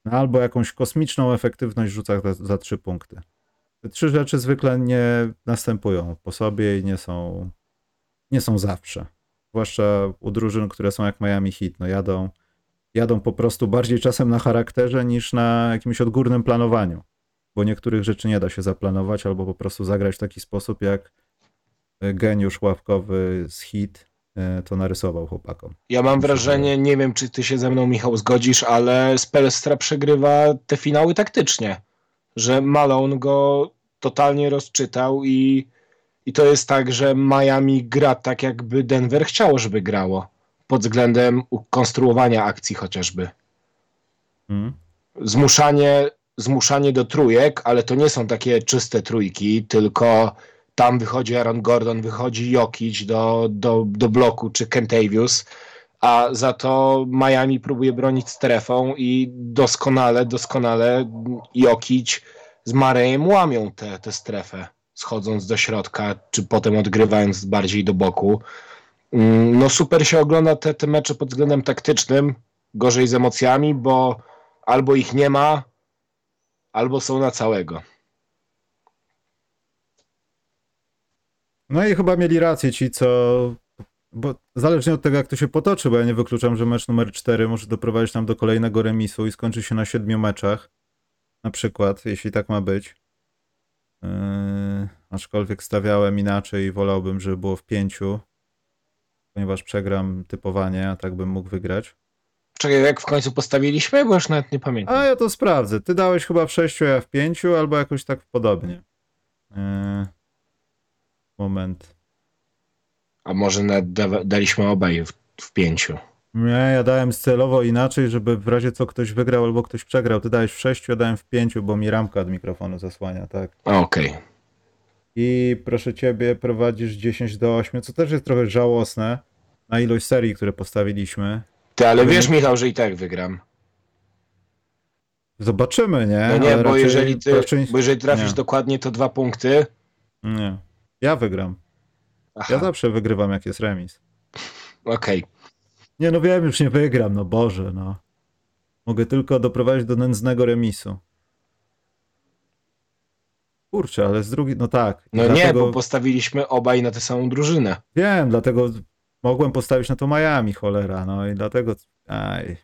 No, albo jakąś kosmiczną efektywność rzucach za, za trzy punkty. Te trzy rzeczy zwykle nie następują po sobie i nie są, nie są zawsze. Zwłaszcza u drużyn, które są jak Miami Heat. No jadą, jadą po prostu bardziej czasem na charakterze niż na jakimś odgórnym planowaniu. Bo niektórych rzeczy nie da się zaplanować albo po prostu zagrać w taki sposób, jak e, geniusz ławkowy z Heat e, to narysował chłopakom. Ja mam wrażenie, nie wiem czy ty się ze mną Michał zgodzisz, ale Spelstra przegrywa te finały taktycznie, że Malone go totalnie rozczytał i, i to jest tak, że Miami gra tak jakby Denver chciało, żeby grało pod względem konstruowania akcji chociażby. Mm? Zmuszanie, zmuszanie do trójek, ale to nie są takie czyste trójki, tylko tam wychodzi Aaron Gordon, wychodzi Jokic do, do, do bloku, czy Kentavius, a za to Miami próbuje bronić strefą i doskonale, doskonale Jokic z Marejem łamią tę tę strefę, schodząc do środka, czy potem odgrywając bardziej do boku. Mm, No super się ogląda te, te mecze pod względem taktycznym, gorzej z emocjami, bo albo ich nie ma, albo są na całego. No i chyba mieli rację ci, co. Bo zależnie od tego, jak to się potoczy, bo ja nie wykluczam, że mecz numer 4 może doprowadzić nam do kolejnego remisu i skończy się na siedmiu meczach. Na przykład, jeśli tak ma być. Yy, aczkolwiek stawiałem inaczej i wolałbym, żeby było w pięciu, ponieważ przegram typowanie, a tak bym mógł wygrać. Czekaj, jak w końcu postawiliśmy? Bo już nawet nie pamiętam. A ja to sprawdzę. Ty dałeś chyba w sześciu, a ja w pięciu, albo jakoś tak podobnie. Yy, moment. A może nawet da, daliśmy obaj w, w pięciu. Nie, ja dałem celowo inaczej, żeby w razie co ktoś wygrał albo ktoś przegrał. Ty dałeś w sześciu, ja dałem w pięciu, bo mi ramka od mikrofonu zasłania, tak. Okej. I proszę ciebie, prowadzisz 10 do 8, co też jest trochę żałosne na ilość serii, które postawiliśmy. Ty, ale wiesz, nie- Michał, że i tak wygram. Zobaczymy, nie? No nie, Ale bo raczej- jeżeli, ty, raczej- bo jeżeli trafisz nie. dokładnie, to dwa punkty, Nie. Ja wygram. Aha, Ja zawsze wygrywam, jak jest remis. okej. Nie no wiem, już nie wygram, no Boże, no. Mogę tylko doprowadzić do nędznego remisu. Kurczę, ale z drugiej, no tak. No nie, dlatego, bo postawiliśmy obaj na tę samą drużynę. Wiem, dlatego mogłem postawić na to Miami, cholera, no i dlatego, aj.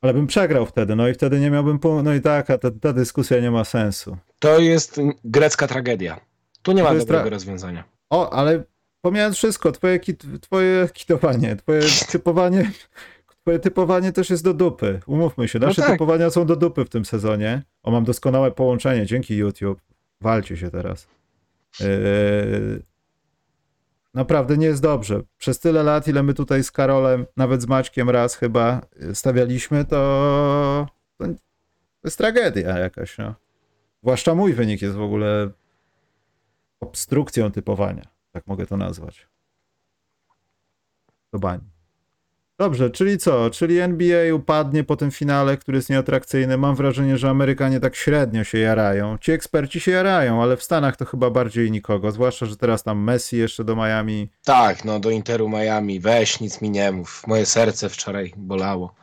Ale bym przegrał wtedy, no i wtedy nie miałbym, pu- no i tak, a ta, ta dyskusja nie ma sensu. To jest grecka tragedia. Tu nie ma To dobrego tra- rozwiązania. O, ale pomijając wszystko, twoje, kit, twoje kitowanie, twoje (laughs) typowanie, twoje typowanie też jest do dupy. Umówmy się, No nasze tak. typowania są do dupy w tym sezonie. O, mam doskonałe połączenie, dzięki YouTube. Walcie się teraz. Yy... Naprawdę nie jest dobrze. Przez tyle lat, ile my tutaj z Karolem, nawet z Maćkiem raz chyba stawialiśmy, to, to, jest tragedia jakaś, no. Zwłaszcza mój wynik jest w ogóle obstrukcją typowania. Tak mogę to nazwać. Do. Dobrze, czyli co? Czyli NBA upadnie po tym finale, który jest nieatrakcyjny. Mam wrażenie, że Amerykanie tak średnio się jarają. Ci eksperci się jarają, ale w Stanach to chyba bardziej nikogo. Zwłaszcza, że teraz tam Messi jeszcze do Miami. Tak, no do Interu Miami. Weź, nic mi nie mów. Moje serce wczoraj bolało.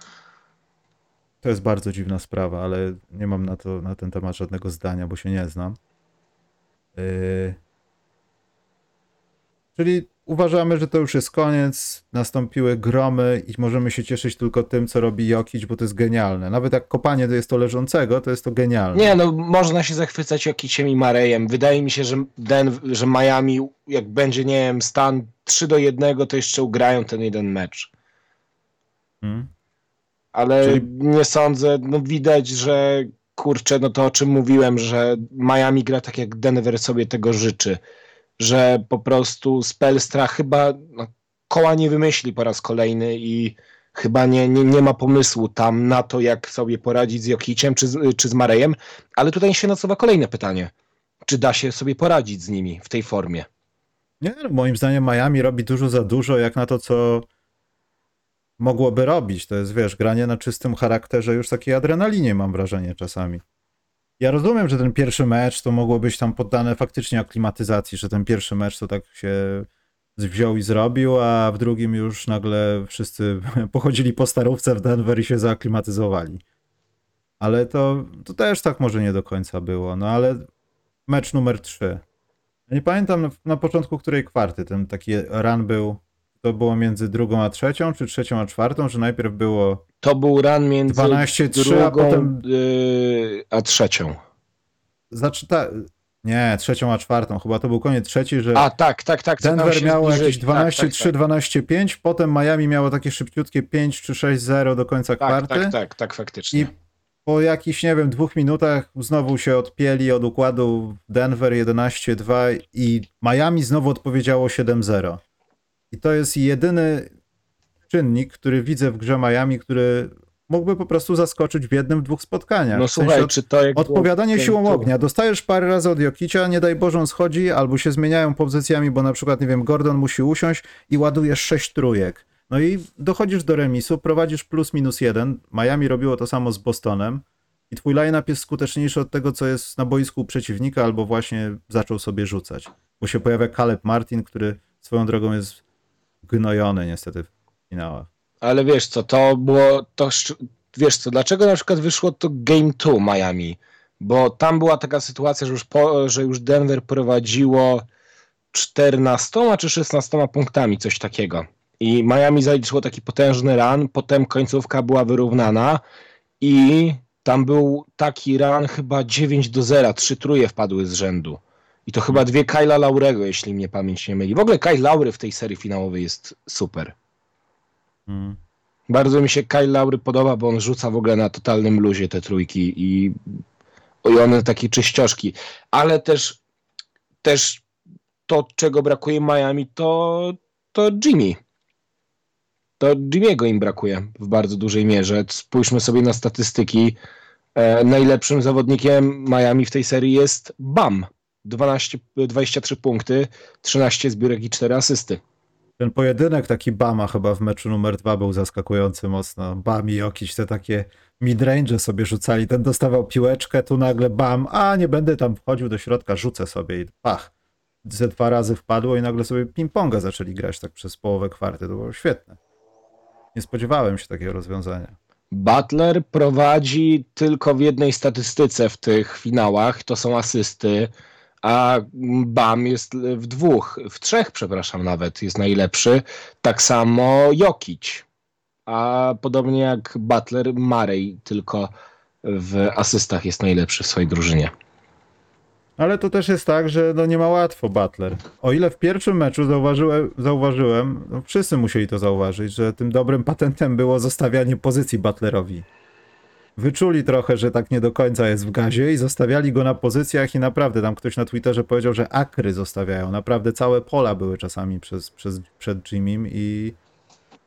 To jest bardzo dziwna sprawa, ale nie mam na, to, na ten temat żadnego zdania, bo się nie znam. Yy... Czyli uważamy, że to już jest koniec, nastąpiły gromy i możemy się cieszyć tylko tym, co robi Jokic, bo to jest genialne. Nawet jak kopanie to jest to leżącego, to jest to genialne. Nie, no można się zachwycać Jokiciem i Marejem. Wydaje mi się, że, Den- że Miami, jak będzie, nie wiem, stan 3 do 1, to jeszcze ugrają ten jeden mecz. Hmm? Ale Czyli- nie sądzę, no widać, że kurczę, no to o czym mówiłem, że Miami gra tak jak Denver sobie tego życzy, że po prostu Spelstra chyba no, koła nie wymyśli po raz kolejny i chyba nie, nie, nie ma pomysłu tam na to, jak sobie poradzić z Jokiciem czy z, czy z Marejem, ale tutaj się nasuwa kolejne pytanie. Czy da się sobie poradzić z nimi w tej formie? Nie, no, moim zdaniem Miami robi dużo za dużo, jak na to, co mogłoby robić. To jest, wiesz, granie na czystym charakterze, już takiej adrenalinie, mam wrażenie czasami. Ja rozumiem, że ten pierwszy mecz to mogło być tam poddane faktycznie aklimatyzacji, że ten pierwszy mecz to tak się wziął i zrobił, a w drugim już nagle wszyscy (laughs) pochodzili po starówce w Denver i się zaaklimatyzowali. Ale to, to też tak może nie do końca było. No ale mecz numer 3. Ja nie pamiętam na początku której kwarty ten taki run był. To było między drugą a trzecią, czy trzecią a czwartą, że najpierw było To był run między 12-3, drugą a potem- yy, a trzecią. zaczyta... Nie, trzecią a czwartą. Chyba to był koniec trzeci, że A tak, tak, tak. tam Denver miało jakieś 12-3, tak, tak, 12-5, potem Miami miało takie szybciutkie 5 czy 6-0 do końca tak, kwarty. tak, tak, tak, faktycznie. I po jakichś, nie wiem, dwóch minutach znowu się odpięli od układu Denver 11-2 i Miami znowu odpowiedziało 7-0. I to jest jedyny czynnik, który widzę w grze Miami, który mógłby po prostu zaskoczyć w jednym, w dwóch spotkaniach. No W sensie słuchaj, od- czy to jak Odpowiadanie było- siłą ognia. Dostajesz parę razy od Jokicia, nie daj Boże on schodzi, albo się zmieniają pozycjami, bo na przykład, nie wiem, Gordon musi usiąść i ładujesz sześć trójek. No i dochodzisz do remisu, prowadzisz plus minus jeden. Miami robiło to samo z Bostonem i twój line-up jest skuteczniejszy od tego, co jest na boisku u przeciwnika, albo właśnie zaczął sobie rzucać. Bo się pojawia Caleb Martin, który swoją drogą jest gnojony niestety w finałach. Ale wiesz co, to było, to wiesz co, dlaczego na przykład wyszło to Game 2 Miami? Bo tam była taka sytuacja, że już, po, że już Denver prowadziło 14 czy 16 punktami, coś takiego. I Miami zaliczyło taki potężny run, potem końcówka była wyrównana i tam był taki run chyba 9 do 0, trzy truje wpadły z rzędu. I to chyba dwie Kyla Laurego, jeśli mnie pamięć nie myli. W ogóle Kyle Laury w tej serii finałowej jest super. Mm. Bardzo mi się Kyle Laury podoba, bo on rzuca w ogóle na totalnym luzie te trójki i, i one takie czyścioszki. Ale też, też to, czego brakuje Miami, to, to Jimmy. To Jimmy'ego im brakuje w bardzo dużej mierze. Spójrzmy sobie na statystyki. E, najlepszym zawodnikiem Miami w tej serii jest Bam. 12, 23 punkty, 13 zbiórek i 4 asysty. Ten pojedynek taki Bama chyba w meczu numer dwa był zaskakujący mocno. Bam i Jokic, te takie midrange sobie rzucali. Ten dostawał piłeczkę, tu nagle bam, a nie będę tam wchodził do środka, rzucę sobie i pach. Ze dwa razy wpadło i nagle sobie ping-ponga zaczęli grać tak przez połowę kwarty. To było świetne. Nie spodziewałem się takiego rozwiązania. Butler prowadzi tylko w jednej statystyce w tych finałach, to są asysty, a Bam jest w dwóch, w trzech, przepraszam, nawet jest najlepszy. Tak samo Jokic, a podobnie jak Butler, Marej tylko w asystach jest najlepszy w swojej drużynie. Ale to też jest tak, że no nie ma łatwo Butler. O ile w pierwszym meczu zauważyłem, zauważyłem no wszyscy musieli to zauważyć, że tym dobrym patentem było zostawianie pozycji Butlerowi. Wyczuli trochę, że tak nie do końca jest w gazie i zostawiali go na pozycjach i naprawdę tam ktoś na Twitterze powiedział, że akry zostawiają. Naprawdę całe pola były czasami przez, przez, przed Jimmym i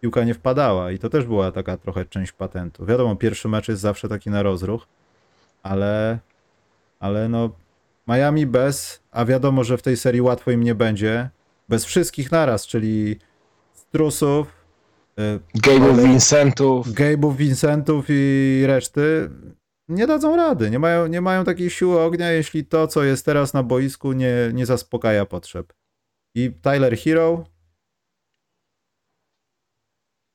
piłka nie wpadała. I to też była taka trochę część patentu. Wiadomo, pierwszy mecz jest zawsze taki na rozruch, ale, ale no Miami bez, a wiadomo, że w tej serii łatwo im nie będzie, bez wszystkich naraz, czyli Strusów, Gabe'ów Vincentów. Gabe'ów Vincentów i reszty nie dadzą rady. Nie mają, nie mają takiej siły ognia, jeśli to, co jest teraz na boisku, nie, nie zaspokaja potrzeb. I Tyler Hero.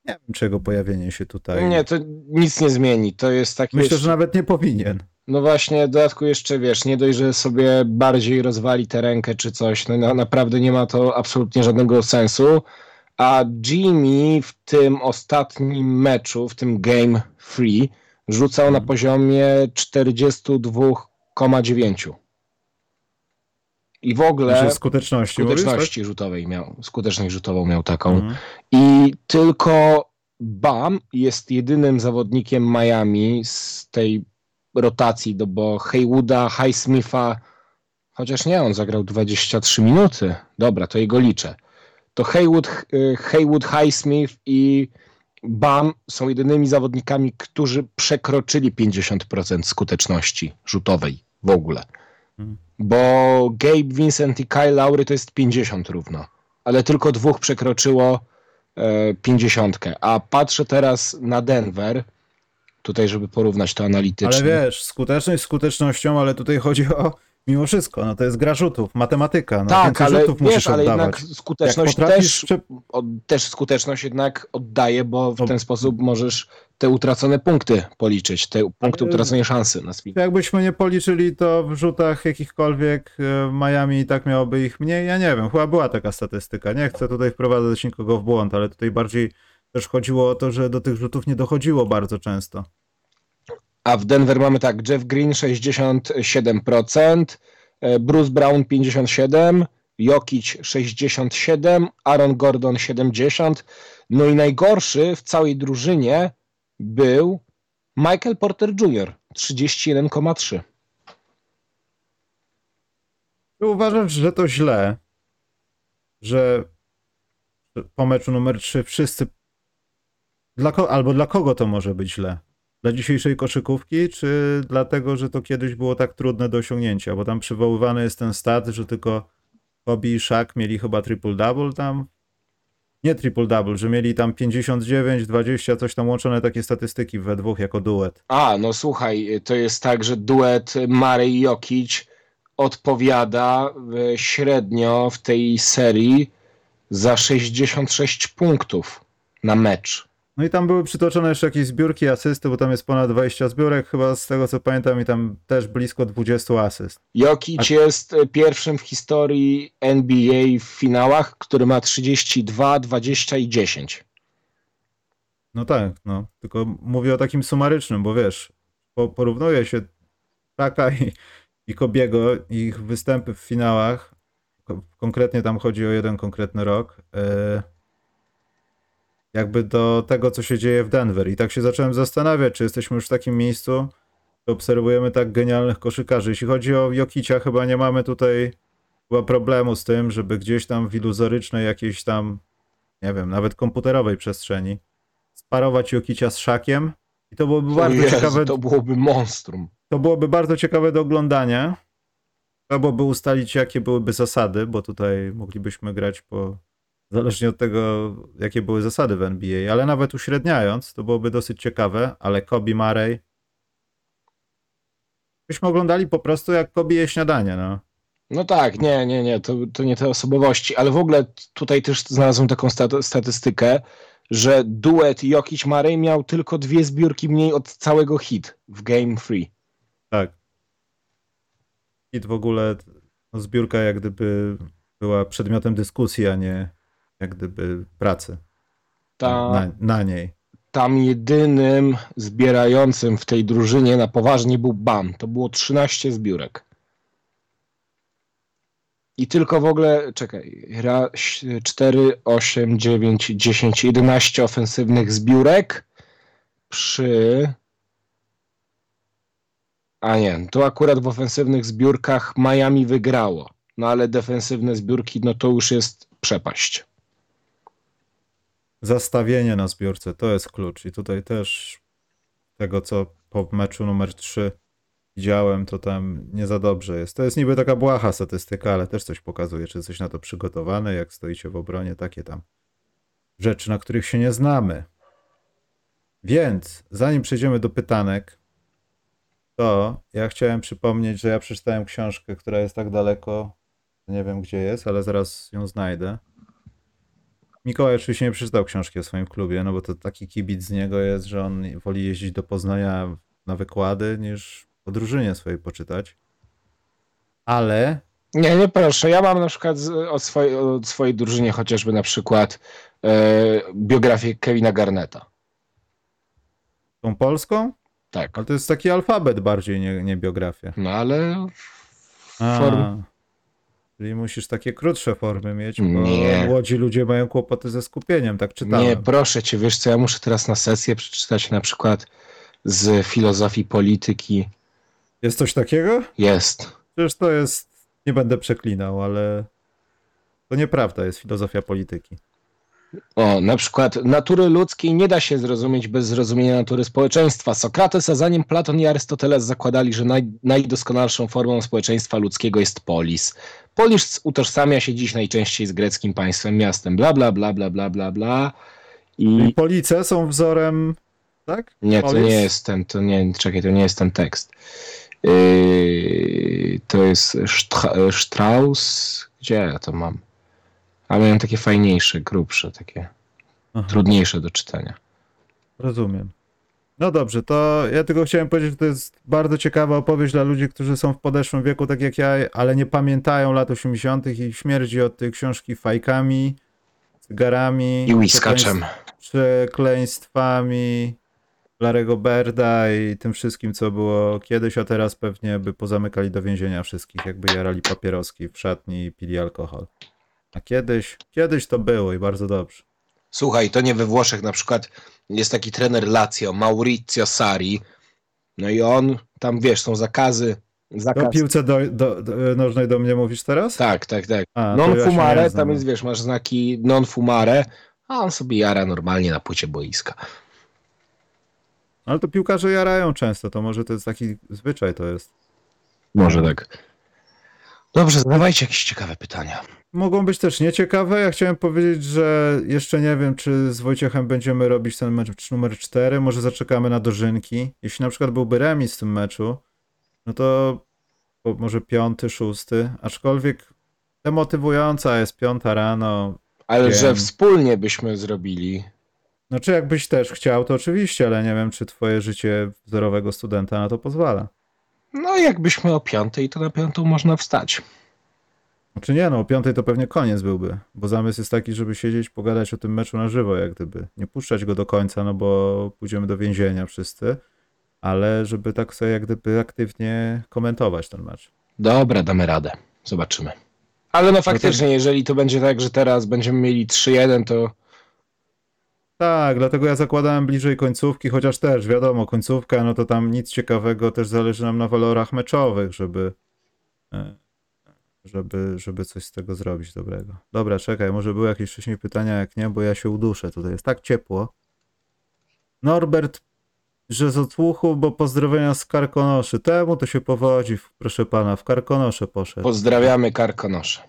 Nie wiem, czego pojawienie się tutaj. Nie, to nic nie zmieni. To jest taki. Myślę, że nawet nie powinien. No właśnie, w dodatku jeszcze wiesz, nie dość, że sobie bardziej rozwali tę rękę czy coś, no, no naprawdę nie ma to absolutnie żadnego sensu. A Jimmy w tym ostatnim meczu, w tym Game Free, rzucał na poziomie 42,9. I w ogóle skuteczności. skuteczności rzutowej miał, skuteczność rzutową miał tak? taką. Mhm. I tylko Bam jest jedynym zawodnikiem Miami z tej rotacji, no bo Haywooda, Highsmitha, chociaż nie, on zagrał 23 minuty. Dobra, to jego liczę. To Haywood, y, Haywood Highsmith i Bam są jedynymi zawodnikami, którzy przekroczyli 50% skuteczności rzutowej w ogóle. Mhm. Bo Gabe, Vincent i Kyle Lowry to jest 50 równo, ale tylko dwóch przekroczyło e, 50. A patrzę teraz na Denver, tutaj żeby porównać to analitycznie. Ale wiesz, skuteczność skutecznością, ale tutaj chodzi o mimo wszystko, no to jest gra rzutów, matematyka. No, tak, ale rzutów musisz wiesz, ale oddawać. jednak skuteczność też, prze- od, też skuteczność jednak oddaje, bo w No. ten sposób możesz te utracone punkty policzyć, te punkty Ale- utraconej szansy na swing. Jakbyśmy nie policzyli to w rzutach jakichkolwiek e, Miami i tak miałoby ich mniej, ja nie wiem, chyba była taka statystyka. Nie chcę tutaj wprowadzać nikogo w błąd, ale tutaj bardziej też chodziło o to, że do tych rzutów nie dochodziło bardzo często. A w Denver mamy tak, Jeff Green 67%, e, Bruce Brown 57%, Jokic 67%, Aaron Gordon 70%, no i najgorszy w całej drużynie był Michael Porter Jr. 31,3%. Czy uważasz, że to źle, że po meczu numer 3 wszyscy. Dla ko- albo dla kogo to może być źle? Dla dzisiejszej koszykówki, czy dlatego, że to kiedyś było tak trudne do osiągnięcia? Bo tam przywoływany jest ten stat, że tylko Kobe i Shaq mieli chyba triple-double tam. Nie triple-double, że mieli tam 59, 20, coś tam łączone takie statystyki we dwóch jako duet. A, no słuchaj, to jest tak, że duet Marej Jokic odpowiada e, średnio w tej serii za 66 punktów na mecz. No i tam były przytoczone jeszcze jakieś zbiórki asysty, bo tam jest ponad 20 zbiórek, chyba z tego co pamiętam, i tam też blisko 20 asyst. Jokic jest e, pierwszym w historii NBA w finałach, który ma 32, 20 i 10. No tak, no. Tylko mówię o takim sumarycznym, bo wiesz, po, porównuje się Taka i, i Kobiego, ich występy w finałach, ko- konkretnie tam chodzi o jeden konkretny rok, e, jakby do tego, co się dzieje w Denver. I tak się zacząłem zastanawiać, czy jesteśmy już w takim miejscu, że obserwujemy tak genialnych koszykarzy. Jeśli chodzi o Jokicia, chyba nie mamy tutaj chyba problemu z tym, żeby gdzieś tam w iluzorycznej jakiejś tam, nie wiem, nawet komputerowej przestrzeni sparować Jokicia z Szakiem. I to byłoby bardzo Jezu, ciekawe. To byłoby monstrum. To byłoby bardzo ciekawe do oglądania. Trzeba by ustalić, jakie byłyby zasady, bo tutaj moglibyśmy grać po. Zależnie od tego, jakie były zasady w NBA, ale nawet uśredniając, to byłoby dosyć ciekawe. Ale Kobe Murray, Byśmy oglądali po prostu jak pobije śniadanie, no. No tak, nie, nie, nie, to, to nie te osobowości, ale w ogóle tutaj też znalazłem taką stat- statystykę, że duet Jokic Murray miał tylko dwie zbiórki mniej od całego hit w Game Free. Tak. I w ogóle no, zbiórka jak gdyby była przedmiotem dyskusji, a nie jak gdyby pracy Ta, na, na niej. tam jedynym zbierającym w tej drużynie na poważnie był Bam. To było 13 zbiórek. I tylko w ogóle, czekaj, raz, 4, 8, 9, 10, 11 ofensywnych zbiórek przy... A nie, to akurat w ofensywnych zbiórkach Miami wygrało. No ale defensywne zbiórki, no to już jest przepaść. Zastawienie na zbiórce to jest klucz. I tutaj też tego, co po meczu numer 3 widziałem, to tam nie za dobrze jest. To jest niby taka błaha statystyka, ale też coś pokazuje, czy jesteś na to przygotowany, jak stoicie w obronie, takie tam rzeczy, na których się nie znamy. Więc zanim przejdziemy do pytanek, to ja chciałem przypomnieć, że ja przeczytałem książkę, która jest tak daleko, nie wiem gdzie jest, ale zaraz ją znajdę. Mikołaj oczywiście nie przeczytał książki o swoim klubie, no bo to taki kibic z niego jest, że on woli jeździć do Poznania na wykłady, niż o drużynie swojej poczytać. Ale Nie, nie proszę. Ja mam na przykład od swojej, od swojej drużynie chociażby na przykład e, biografię Kevina Garneta. tą polską? Tak. Ale to jest taki alfabet bardziej, nie, nie biografia. No ale form... Czyli musisz takie krótsze formy mieć, bo Nie. młodzi ludzie mają kłopoty ze skupieniem, tak czytałem. Nie, proszę cię, wiesz co, ja muszę teraz na sesję przeczytać na przykład z filozofii polityki. Jest coś takiego? Jest. Przecież to jest, nie będę przeklinał, ale to nieprawda jest filozofia polityki. O, na przykład natury ludzkiej nie da się zrozumieć bez zrozumienia natury społeczeństwa. Sokrates, a zanim Platon i Arystoteles zakładali, że naj, najdoskonalszą formą społeczeństwa ludzkiego jest polis. Polis utożsamia się dziś najczęściej z greckim państwem, miastem, bla, bla, bla, bla, bla, bla, bla. I I police są wzorem, tak? nie, to Polis? nie jest ten, to nie, czekaj, to nie jest ten tekst. Yy, to jest Stra- Strauss, gdzie ja to mam? Ale mam takie fajniejsze, grubsze, takie Aha. trudniejsze do czytania. Rozumiem. No dobrze, to ja tylko chciałem powiedzieć, że to jest bardzo ciekawa opowieść dla ludzi, którzy są w podeszłym wieku, tak jak ja, ale nie pamiętają lat 80. i śmierdzi od tej książki fajkami, cygarami, I whiskaczem. przekleństw- przekleństwami Larego Berda i tym wszystkim, co było kiedyś, a teraz pewnie by pozamykali do więzienia wszystkich, jakby jarali papieroski w szatni i pili alkohol. A kiedyś, kiedyś to było i bardzo dobrze. Słuchaj, to nie we Włoszech na przykład jest taki trener Lazio, Maurizio Sari. No i on, tam wiesz, są zakazy. Zakaz. piłce do, do, do, nożnej do mnie mówisz teraz? Tak, tak, tak. A, Non ja fumare, tam jest, wiesz, masz znaki non fumare, a on sobie jara normalnie na płycie boiska. Ale to piłkarze jarają często, to może to jest taki zwyczaj to jest. Może tak. Dobrze, zadawajcie jakieś ciekawe pytania. Mogą być też nieciekawe. Ja chciałem powiedzieć, że jeszcze nie wiem, czy z Wojciechem będziemy robić ten mecz numer 4. Może zaczekamy na dożynki. Jeśli na przykład byłby remis w tym meczu, no to może piąty, szósty. Aczkolwiek demotywująca jest piąta rano. Ale Wiem. że wspólnie byśmy zrobili. Znaczy, jakbyś też chciał, to oczywiście, ale nie wiem, czy twoje życie wzorowego studenta na to pozwala. No, jakbyśmy o piątej, to na piątą można wstać. Znaczy nie, no o piątej to pewnie koniec byłby, bo zamysł jest taki, żeby siedzieć, pogadać o tym meczu na żywo, jak gdyby. Nie puszczać go do końca, no bo pójdziemy do więzienia wszyscy, ale żeby tak sobie jak gdyby aktywnie komentować ten mecz. Dobra, damy radę. Zobaczymy. Ale no faktycznie, jeżeli to będzie tak, że teraz będziemy mieli 3-1, to Tak, dlatego ja zakładałem bliżej końcówki, chociaż też wiadomo, końcówka, no to tam nic ciekawego, też zależy nam na walorach meczowych, żeby, e, żeby, żeby coś z tego zrobić dobrego. Dobra, czekaj, może były jakieś wcześniej pytania, jak nie, bo ja się uduszę, tutaj jest tak ciepło. Norbert, że z odsłuchu, bo pozdrowienia z Karkonoszy. Temu to się powodzi, proszę pana, w Karkonosze poszedł. pozdrawiamy Karkonosze.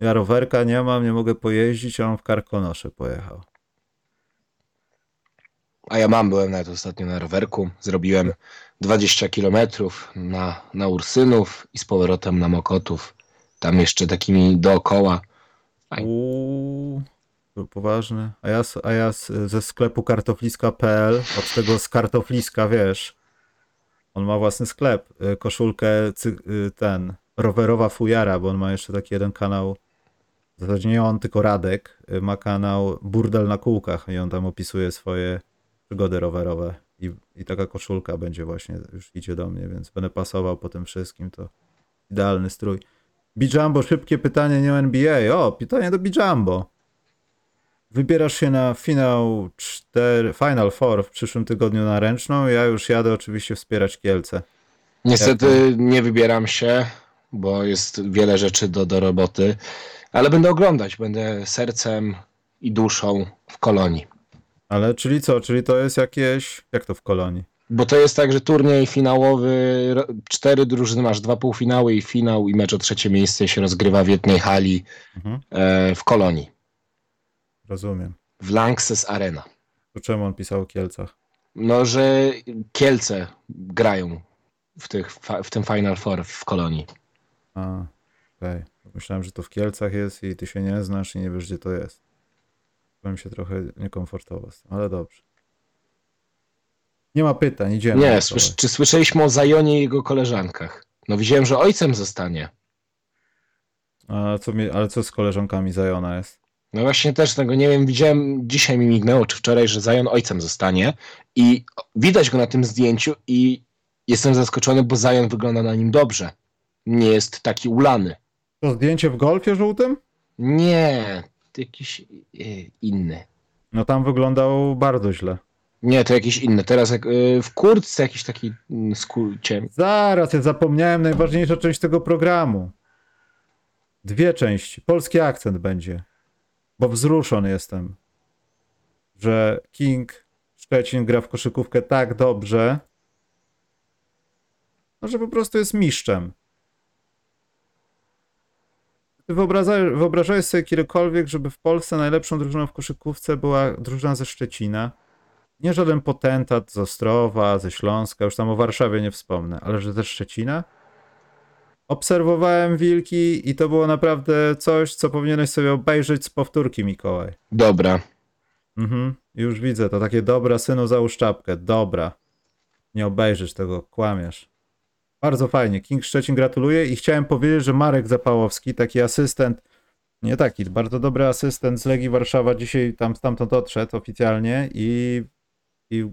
Ja rowerka nie mam, nie mogę pojeździć, a on w Karkonosze pojechał. A ja mam, byłem nawet ostatnio na rowerku. Zrobiłem 20 kilometrów na, na Ursynów i z powrotem na Mokotów. Tam jeszcze takimi dookoła. Aj. Uuu, to poważny. A ja, a ja ze sklepu kartofliska.pl, od tego z kartofliska, wiesz, on ma własny sklep, y, koszulkę, y, ten, rowerowa fujara, bo on ma jeszcze taki jeden kanał, w zasadzie nie on, tylko Radek, y, ma kanał Burdel na kółkach i on tam opisuje swoje przygody rowerowe i, i taka koszulka będzie właśnie, już idzie do mnie, więc będę pasował po tym wszystkim, to idealny strój. Bijambo, szybkie pytanie, nie NBA. O, pytanie do Bijambo. Wybierasz się na finał 4, Final Four w przyszłym tygodniu na ręczną. Ja już jadę oczywiście wspierać Kielce. Niestety nie wybieram się, bo jest wiele rzeczy do, do roboty, ale będę oglądać. Będę sercem i duszą w kolonii. Ale czyli co? Czyli to jest jakieś. Jak to w kolonii? Bo to jest tak, że turniej finałowy, cztery drużyny, masz dwa półfinały i finał i mecz o trzecie miejsce się rozgrywa w jednej hali Mhm, e, w kolonii, rozumiem. w Lanxess Arena. To czemu on pisał o Kielcach? No, że Kielce grają w, tych, w tym Final Four w kolonii. A, okej. Myślałem, że to w Kielcach jest i ty się nie znasz i nie wiesz, gdzie to jest. Byłem się trochę niekomfortowo z tym, ale dobrze. Nie ma pytań, idziemy. Nie, czy słyszeliśmy o Zajonie i jego koleżankach? No widziałem, że ojcem zostanie. A co mi, ale co z koleżankami Zajona jest? No właśnie też tego nie wiem, widziałem, dzisiaj mi mignęło, czy wczoraj, że Zajon ojcem zostanie i widać go na tym zdjęciu i jestem zaskoczony, bo Zajon wygląda na nim dobrze. Nie jest taki ulany. To zdjęcie w golfie żółtym? Nie, jakiś e, inny. No tam wyglądał bardzo źle. Nie, to jakiś inny. Teraz jak, e, w kurtce jakiś taki ciem. Zaraz, ja zapomniałem najważniejsza część tego programu. Dwie części. Polski akcent będzie. Bo wzruszony jestem, że King Szczecin gra w koszykówkę tak dobrze, no, że po prostu jest mistrzem. Ty wyobrażaj, wyobrażałeś sobie kiedykolwiek, żeby w Polsce najlepszą drużyną w koszykówce była drużyna ze Szczecina? Nie żaden potentat z Ostrowa, ze Śląska, już tam o Warszawie nie wspomnę, ale że ze Szczecina? Obserwowałem wilki i to było naprawdę coś, co powinieneś sobie obejrzeć z powtórki, Mikołaj. Dobra. Mhm, już widzę, to takie dobra, synu załóż czapkę, dobra. Nie obejrzysz tego, kłamiesz. Bardzo fajnie, King Szczecin gratuluję i chciałem powiedzieć, że Marek Zapałowski, taki asystent, nie taki, bardzo dobry asystent z Legii Warszawa, dzisiaj tam stamtąd odszedł oficjalnie i, i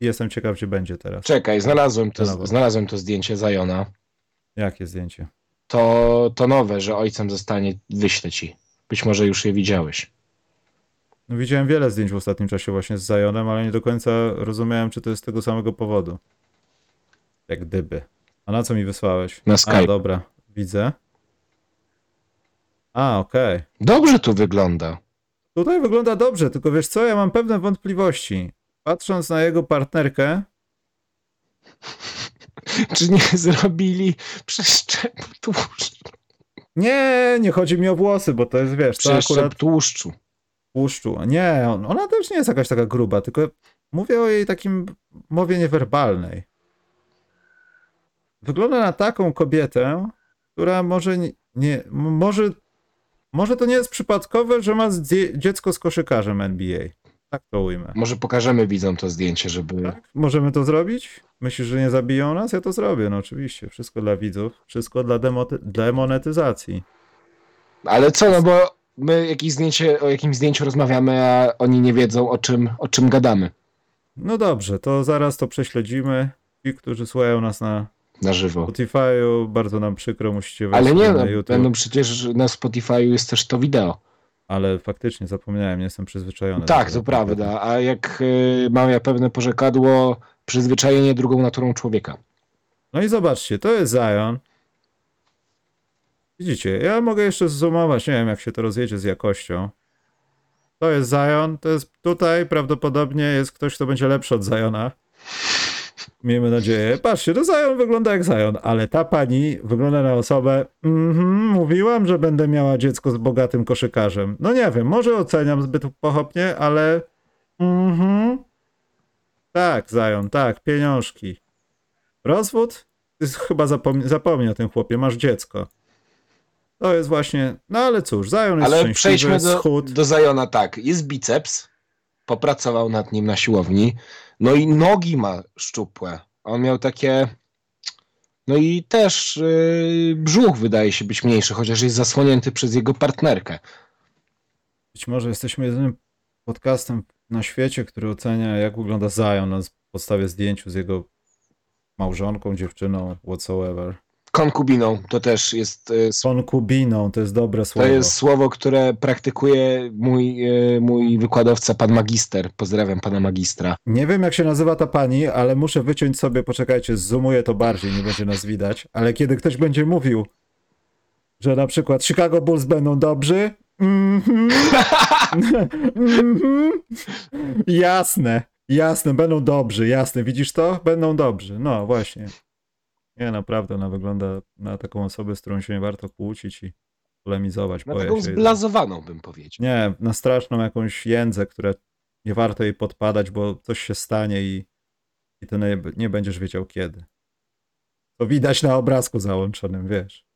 jestem ciekaw, gdzie będzie teraz. Czekaj, znalazłem To znalazłem to zdjęcie Zajona. Jakie zdjęcie? To, to nowe, że ojcem zostanie, wyślę ci. Być może już je widziałeś. No, widziałem wiele zdjęć w ostatnim czasie właśnie z Zajonem, ale nie do końca rozumiałem, czy to jest z tego samego powodu. Jak gdyby. A na co mi wysłałeś? Na A, Skype. dobra, widzę. A, okej. Dobrze tu wygląda. Tutaj wygląda dobrze, tylko wiesz co, ja mam pewne wątpliwości. Patrząc na jego partnerkę, (laughs) Czy nie zrobili przeszczepu tłuszczu? nie, nie chodzi mi o włosy, bo to jest, wiesz, to Przeszczep akurat tłuszczu. tłuszczu. Nie, on, ona też nie jest jakaś taka gruba, tylko mówię o jej takim mowie niewerbalnej. Wygląda na taką kobietę, która może nie, nie może, może to nie jest przypadkowe, że ma dziecko z koszykarzem NBA. Tak to ujmę. Może pokażemy widzom to zdjęcie, żeby... Tak? Możemy to zrobić? Myślisz, że nie zabiją nas? Ja to zrobię, no oczywiście. Wszystko dla widzów, wszystko dla demonetyzacji. Ale co, no bo my jakieś zdjęcie, o jakimś zdjęciu rozmawiamy, a oni nie wiedzą o czym, o czym gadamy No dobrze, to zaraz to prześledzimy. Ci, którzy słuchają nas na na żywo. Spotify'u, bardzo nam przykro, musicie wejść Ale nie, na no, YouTube. będą przecież na Spotify jest też to wideo. Ale faktycznie zapomniałem, nie jestem przyzwyczajony. Tak, to prawda. A jak y, mam ja pewne porzekadło, przyzwyczajenie drugą naturą człowieka. No i zobaczcie, to jest Zion. Widzicie, ja mogę jeszcze zoomować, nie wiem jak się to rozjedzie z jakością. To jest Zion, to jest tutaj prawdopodobnie jest ktoś, kto będzie lepszy od Ziona. Miejmy nadzieję. Patrzcie, to Zion wygląda jak Zion, ale ta pani wygląda na osobę. Mhm, mówiłam, że będę miała dziecko z bogatym koszykarzem. No nie wiem, może oceniam zbyt pochopnie, ale. Mhm. Tak, Zion, tak, pieniążki. Rozwód? Ty chyba zapomni, zapomnij o tym chłopie, masz dziecko. To jest właśnie, no ale cóż, Zion jest Ale przejdźmy do, schód. do Zajona tak. Jest biceps, popracował nad nim na siłowni, no i nogi ma szczupłe. On miał takie... No i też yy, brzuch wydaje się być mniejszy, chociaż jest zasłonięty przez jego partnerkę. Być może jesteśmy jedynym podcastem na świecie, który ocenia, jak wygląda Zion na podstawie zdjęciu z jego małżonką, dziewczyną, whatsoever. Konkubiną to też jest yy, Konkubiną, to jest dobre To słowo. jest słowo, które praktykuje mój, e, mój wykładowca, pan magister. Pozdrawiam pana magistra. Nie wiem, jak się nazywa ta pani, ale muszę wyciąć sobie, poczekajcie, zoomuję to bardziej, nie będzie nas widać, ale kiedy ktoś będzie mówił, że na przykład Chicago Bulls będą dobrzy, mhm, mhm, jasne, jasne, będą dobrzy, jasne, widzisz to? Będą dobrzy, no właśnie. Nie, naprawdę, ona wygląda na taką osobę, z którą się nie warto kłócić i polemizować. Na taką zblazowaną bym powiedział. Nie, na straszną jakąś jędzę, które nie warto jej podpadać, bo coś się stanie i, i ty nie, nie będziesz wiedział kiedy. To widać na obrazku załączonym, wiesz.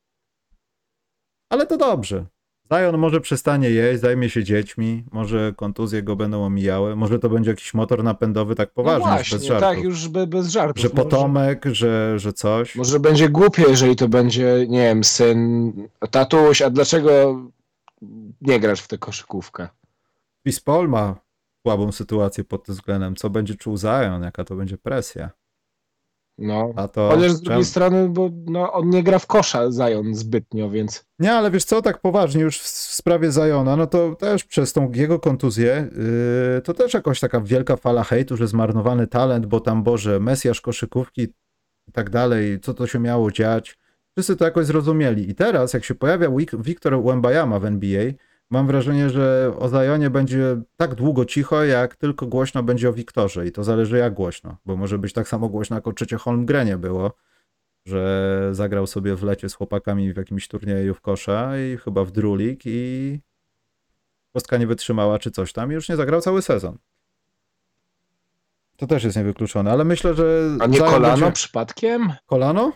Ale to dobrze. Zion może przestanie jeść, zajmie się dziećmi, może kontuzje go będą omijały, może to będzie jakiś motor napędowy tak poważny, no właśnie, bez żartów. tak, już be, bez żartów. Że Może- potomek, że, że coś. Może będzie głupie, jeżeli to będzie, nie wiem, syn, tatuś, a dlaczego nie grasz w tę koszykówkę? Paul ma słabą sytuację pod tym względem. Co będzie czuł Zion, jaka to będzie presja. No. A to Chociaż z drugiej strony, bo no, on nie gra w kosza Zion zbytnio, więc Nie, ale wiesz co, tak poważnie już w, sprawie Zajona, no to też przez tą jego kontuzję, yy, to też jakoś taka wielka fala hejtu, że zmarnowany talent, bo tam, Boże, Mesjasz koszykówki i tak dalej, co to się miało dziać. Wszyscy to jakoś zrozumieli. I teraz, jak się pojawia Wik- Wiktor Wembanyama w NBA, mam wrażenie, że o Zajonie będzie tak długo cicho, jak tylko głośno będzie o Wiktorze. I to zależy jak głośno, bo może być tak samo głośno, jak o trzecie Holmgrenie było że zagrał sobie w lecie z chłopakami w jakimś turnieju w kosza i chyba w drulik i kostka nie wytrzymała czy coś tam i już nie zagrał cały sezon. To też jest niewykluczone, ale myślę, że... a nie Zion kolano będzie- przypadkiem? Kolano?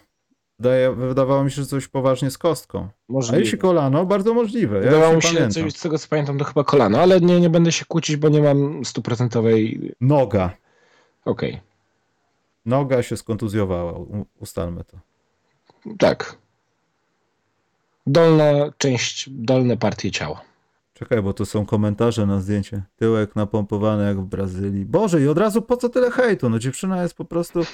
Wydaje, wydawało mi się, że coś poważnie z kostką. A Możliwe. jeśli kolano, bardzo możliwe. Ja Wydawało mi się, pamiętam. coś, z tego co pamiętam, to chyba kolano, ale nie, nie będę się kłócić, bo nie mam stuprocentowej... Noga. Okej, Noga się skontuzjowała, ustalmy to. tak. Dolna część, dolne partie ciała. Czekaj, bo tu są komentarze na zdjęcie. Tyłek napompowany jak w Brazylii. Boże, i od razu po co tyle hejtu? No dziewczyna jest po prostu... (laughs)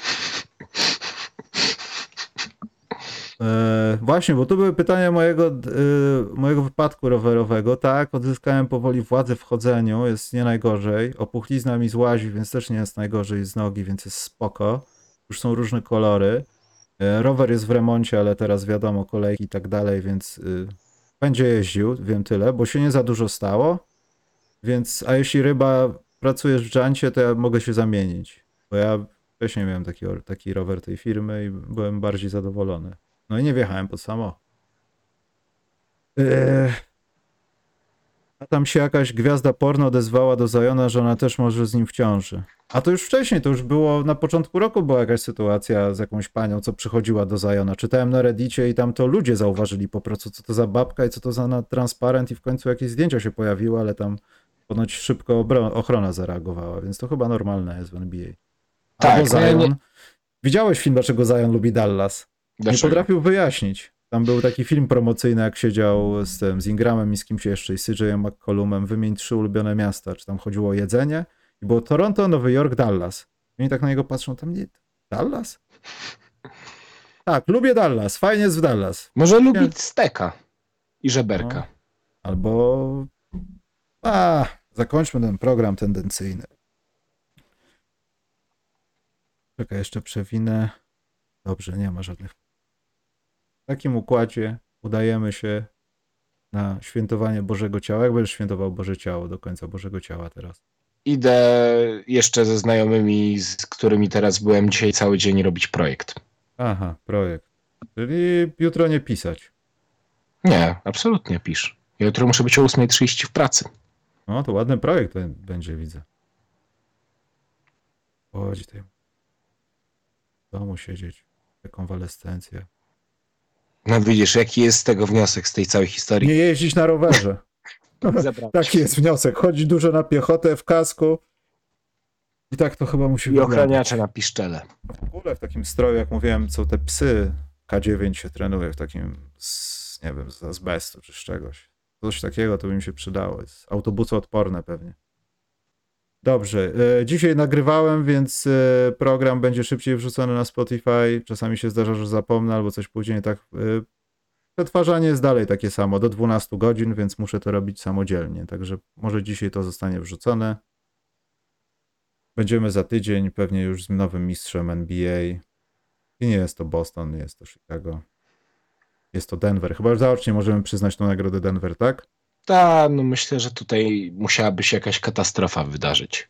E, właśnie, bo tu były pytania mojego, e, mojego wypadku rowerowego. Tak, odzyskałem powoli władzę w chodzeniu, jest nie najgorzej. Opuchlizna mi złazi, więc też nie jest najgorzej z nogi, więc jest spoko. Już są różne kolory. E, rower jest w remoncie, ale teraz wiadomo, kolejki i tak dalej, więc y, będzie jeździł, wiem tyle, bo się nie za dużo stało. Więc, a jeśli ryba pracujesz w Jancie, to ja mogę się zamienić. Bo ja wcześniej miałem taki, taki rower tej firmy i byłem bardziej zadowolony. No i nie wjechałem pod samo. Eee, a tam się jakaś gwiazda porno odezwała do Zajona, że ona też może z nim w ciąży. A to już wcześniej, to już było, na początku roku była jakaś sytuacja z jakąś panią, co przychodziła do Zajona. Czytałem na Reddicie i tam to ludzie zauważyli po prostu, co to za babka i co to za na- transparent i w końcu jakieś zdjęcia się pojawiły, ale tam ponoć szybko ochrona zareagowała, więc to chyba normalne jest w NBA. Tak, Albo ja Zion. nie- Widziałeś film, dlaczego Zion lubi Dallas? Nie Dlaczego? potrafił wyjaśnić. Tam był taki film promocyjny, jak siedział z tym, z Ingramem i z kimś jeszcze, i z CJ'em McCollumem, wymień trzy ulubione miasta, czy tam chodziło o jedzenie i było Toronto, Nowy Jork, Dallas. I oni tak na niego patrzą, tam nie, Dallas? Tak, lubię Dallas, fajnie jest w Dallas. Może lubić steka i żeberka. Albo, a, zakończmy ten program tendencyjny. Czekaj, jeszcze przewinę. Dobrze, nie ma żadnych. W takim układzie udajemy się na świętowanie Bożego Ciała. Jak będziesz świętował Boże Ciało do końca Bożego Ciała teraz? Idę jeszcze ze znajomymi, z którymi teraz byłem dzisiaj cały dzień robić projekt. Aha, projekt. Czyli jutro nie pisać. Nie, absolutnie pisz. Jutro muszę być o 8.30 w pracy. No, to ładny projekt będzie, widzę. chodzi tej w domu siedzieć, rekonwalescencja. No widzisz, jaki jest z tego wniosek, z tej całej historii. Nie jeździć na rowerze. (laughs) Zabrać. Taki jest wniosek. Chodzić dużo na piechotę w kasku. I tak to chyba musi I wyglądać. ochraniacze na piszczele. W ogóle w takim stroju, jak mówiłem, co te psy K9 się trenuje w takim, z, nie wiem, z azbestu czy z czegoś. Coś takiego to by mi się przydało. Jest autobusoodporne pewnie. Dobrze. e, Dzisiaj nagrywałem, więc e, program będzie szybciej wrzucony na Spotify. Czasami się zdarza, że zapomnę albo coś później. Tak. e, Przetwarzanie jest dalej takie samo, do 12 godzin, więc muszę to robić samodzielnie. Także może dzisiaj to zostanie wrzucone. Będziemy za tydzień pewnie już z nowym mistrzem NBA. I nie jest to Boston, nie jest to Chicago. Jest to Denver. Chyba już zaocznie możemy przyznać tą nagrodę Denver, tak? Tak, no myślę, że tutaj musiałaby się jakaś katastrofa wydarzyć.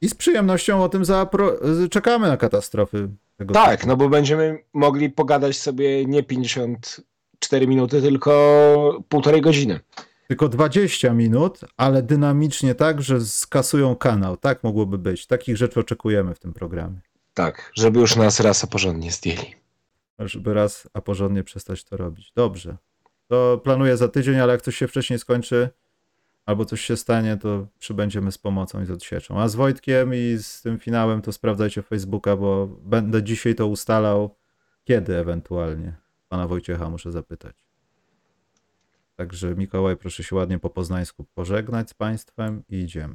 I z przyjemnością o tym zapro- czekamy na katastrofy. Tego Tak, typu. no bo będziemy mogli pogadać sobie nie 54 minuty, tylko półtorej godziny. Tylko 20 minut, ale dynamicznie tak, że skasują kanał. Tak mogłoby być. Takich rzeczy oczekujemy w tym programie. Tak, żeby już nas raz a porządnie zdjęli. Żeby raz, a porządnie przestać to robić. Dobrze. To planuję za tydzień, ale jak coś się wcześniej skończy, albo coś się stanie, to przybędziemy z pomocą i z odsieczą. A z Wojtkiem i z tym finałem to sprawdzajcie Facebooka, bo będę dzisiaj to ustalał, kiedy ewentualnie. Pana Wojciecha muszę zapytać. Także Mikołaj, proszę się ładnie po poznańsku pożegnać z Państwem i idziemy.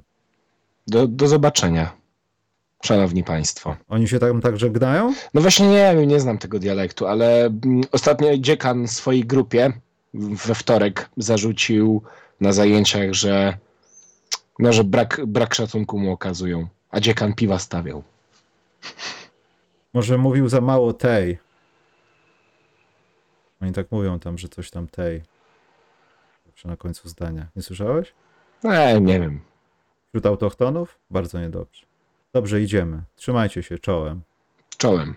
Do, do zobaczenia, szanowni państwo. Oni się tam tak żegnają? No właśnie nie wiem, nie znam tego dialektu, ale mm, ostatnio dziekan swojej grupie we wtorek zarzucił na zajęciach, że no, że brak, brak szacunku mu okazują, a dziekan piwa stawiał. Może mówił za mało tej. Oni tak mówią tam, że coś tam tej. Zawsze na końcu zdania. Nie słyszałeś? Nie, nie wiem. Wśród autochtonów? Bardzo niedobrze. Dobrze, idziemy. Trzymajcie się czołem. Czołem.